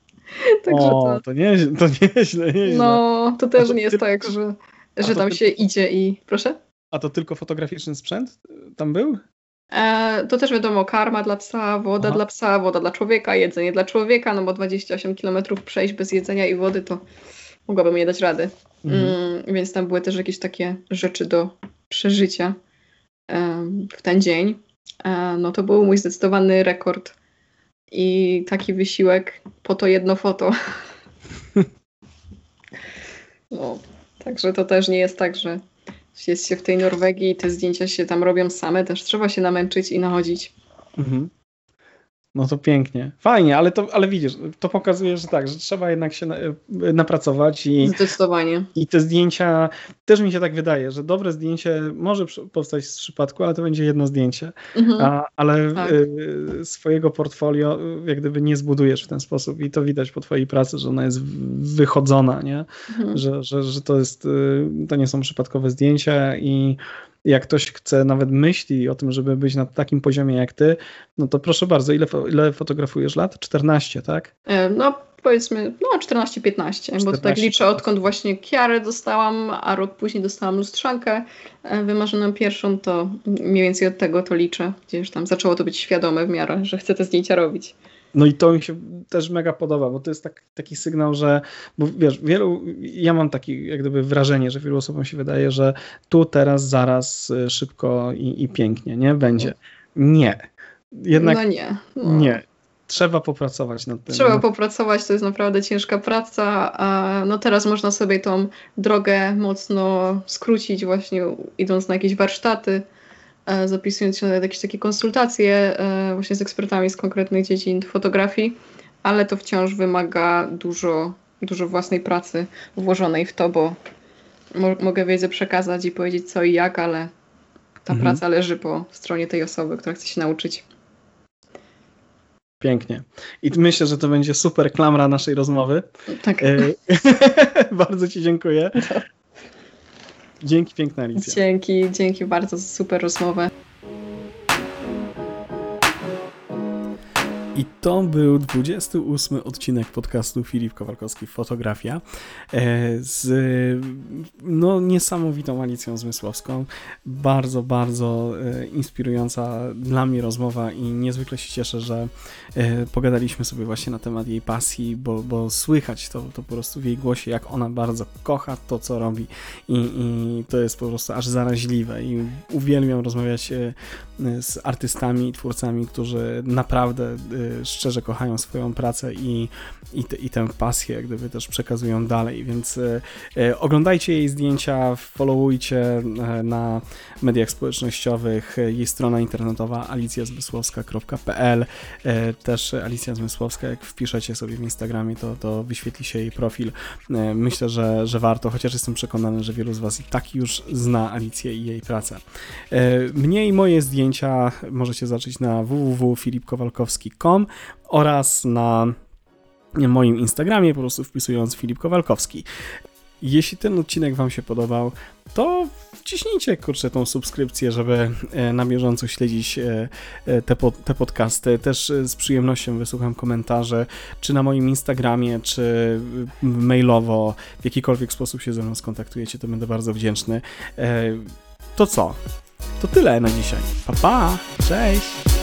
Także o, to, to, nie, to nieźle, nieźle. No, to też nie jest tak, że, że tam ty... się idzie i... Proszę? A to tylko fotograficzny sprzęt tam był? E, to też wiadomo, karma dla psa, woda Aha. dla psa, woda dla człowieka, jedzenie dla człowieka, no bo 28 km przejść bez jedzenia i wody to mogłabym nie dać rady. Mhm. Mm, więc tam były też jakieś takie rzeczy do przeżycia e, w ten dzień. E, no to był mój zdecydowany rekord i taki wysiłek po to jedno foto. no, także to też nie jest tak, że jest się w tej Norwegii i te zdjęcia się tam robią same, też trzeba się namęczyć i nachodzić. Mhm. No to pięknie. Fajnie, ale, to, ale widzisz, to pokazuje, że tak, że trzeba jednak się na, napracować i. Zdecydowanie. I te zdjęcia, też mi się tak wydaje, że dobre zdjęcie może powstać z przypadku, ale to będzie jedno zdjęcie. Mhm. A, ale tak. y, swojego portfolio jak gdyby nie zbudujesz w ten sposób i to widać po Twojej pracy, że ona jest wychodzona, nie? Mhm. Że, że, że to jest, y, to nie są przypadkowe zdjęcia i jak ktoś chce, nawet myśli o tym, żeby być na takim poziomie jak ty, no to proszę bardzo, ile, ile fotografujesz lat? 14, tak? E, no powiedzmy, no 14-15, bo to tak liczę odkąd właśnie Kiarę dostałam, a rok później dostałam lustrzankę e, wymarzoną pierwszą, to mniej więcej od tego to liczę, gdzieś tam zaczęło to być świadome w miarę, że chcę te zdjęcia robić. No i to mi się też mega podoba, bo to jest tak, taki sygnał, że, bo wiesz, wielu, ja mam takie jak gdyby wrażenie, że wielu osobom się wydaje, że tu, teraz, zaraz, y, szybko i, i pięknie, nie? Będzie. Nie. Jednak no nie. No. Nie. Trzeba popracować nad tym. Trzeba popracować, to jest naprawdę ciężka praca. A no teraz można sobie tą drogę mocno skrócić, właśnie idąc na jakieś warsztaty, zapisując się na jakieś takie konsultacje e, właśnie z ekspertami z konkretnych dziedzin fotografii, ale to wciąż wymaga dużo, dużo własnej pracy włożonej w to, bo mo mogę wiedzę przekazać i powiedzieć co i jak, ale ta mhm. praca leży po stronie tej osoby, która chce się nauczyć. Pięknie. I myślę, że to będzie super klamra naszej rozmowy. Tak. E, bardzo Ci dziękuję. Dzięki piękna Alicja. Dzięki, dzięki bardzo za super rozmowę. I to był 28 odcinek podcastu Filip Kowalkowski Fotografia e, z no, niesamowitą Alicją Zmysłowską. Bardzo, bardzo e, inspirująca dla mnie rozmowa i niezwykle się cieszę, że e, pogadaliśmy sobie właśnie na temat jej pasji, bo, bo słychać to, to po prostu w jej głosie, jak ona bardzo kocha to, co robi i, i to jest po prostu aż zaraźliwe i uwielbiam rozmawiać z artystami i twórcami, którzy naprawdę szczerze kochają swoją pracę i, i, i tę pasję jak gdyby też przekazują dalej, więc e, e, oglądajcie jej zdjęcia, followujcie e, na mediach społecznościowych, jej strona internetowa alicjazmysłowska.pl też Alicja Zmysłowska, jak wpiszecie sobie w Instagramie, to, to wyświetli się jej profil. Myślę, że, że warto, chociaż jestem przekonany, że wielu z Was i tak już zna Alicję i jej pracę. Mnie i moje zdjęcia możecie zacząć na www.filipkowalkowski.com oraz na moim Instagramie, po prostu wpisując Filip Kowalkowski. Jeśli ten odcinek Wam się podobał, to wciśnijcie kurczę tą subskrypcję, żeby e, na bieżąco śledzić e, e, te, te podcasty. Też z przyjemnością wysłucham komentarzy, czy na moim Instagramie, czy mailowo, w jakikolwiek sposób się ze mną skontaktujecie, to będę bardzo wdzięczny. To co? To tyle na dzisiaj. Pa, pa! Cześć!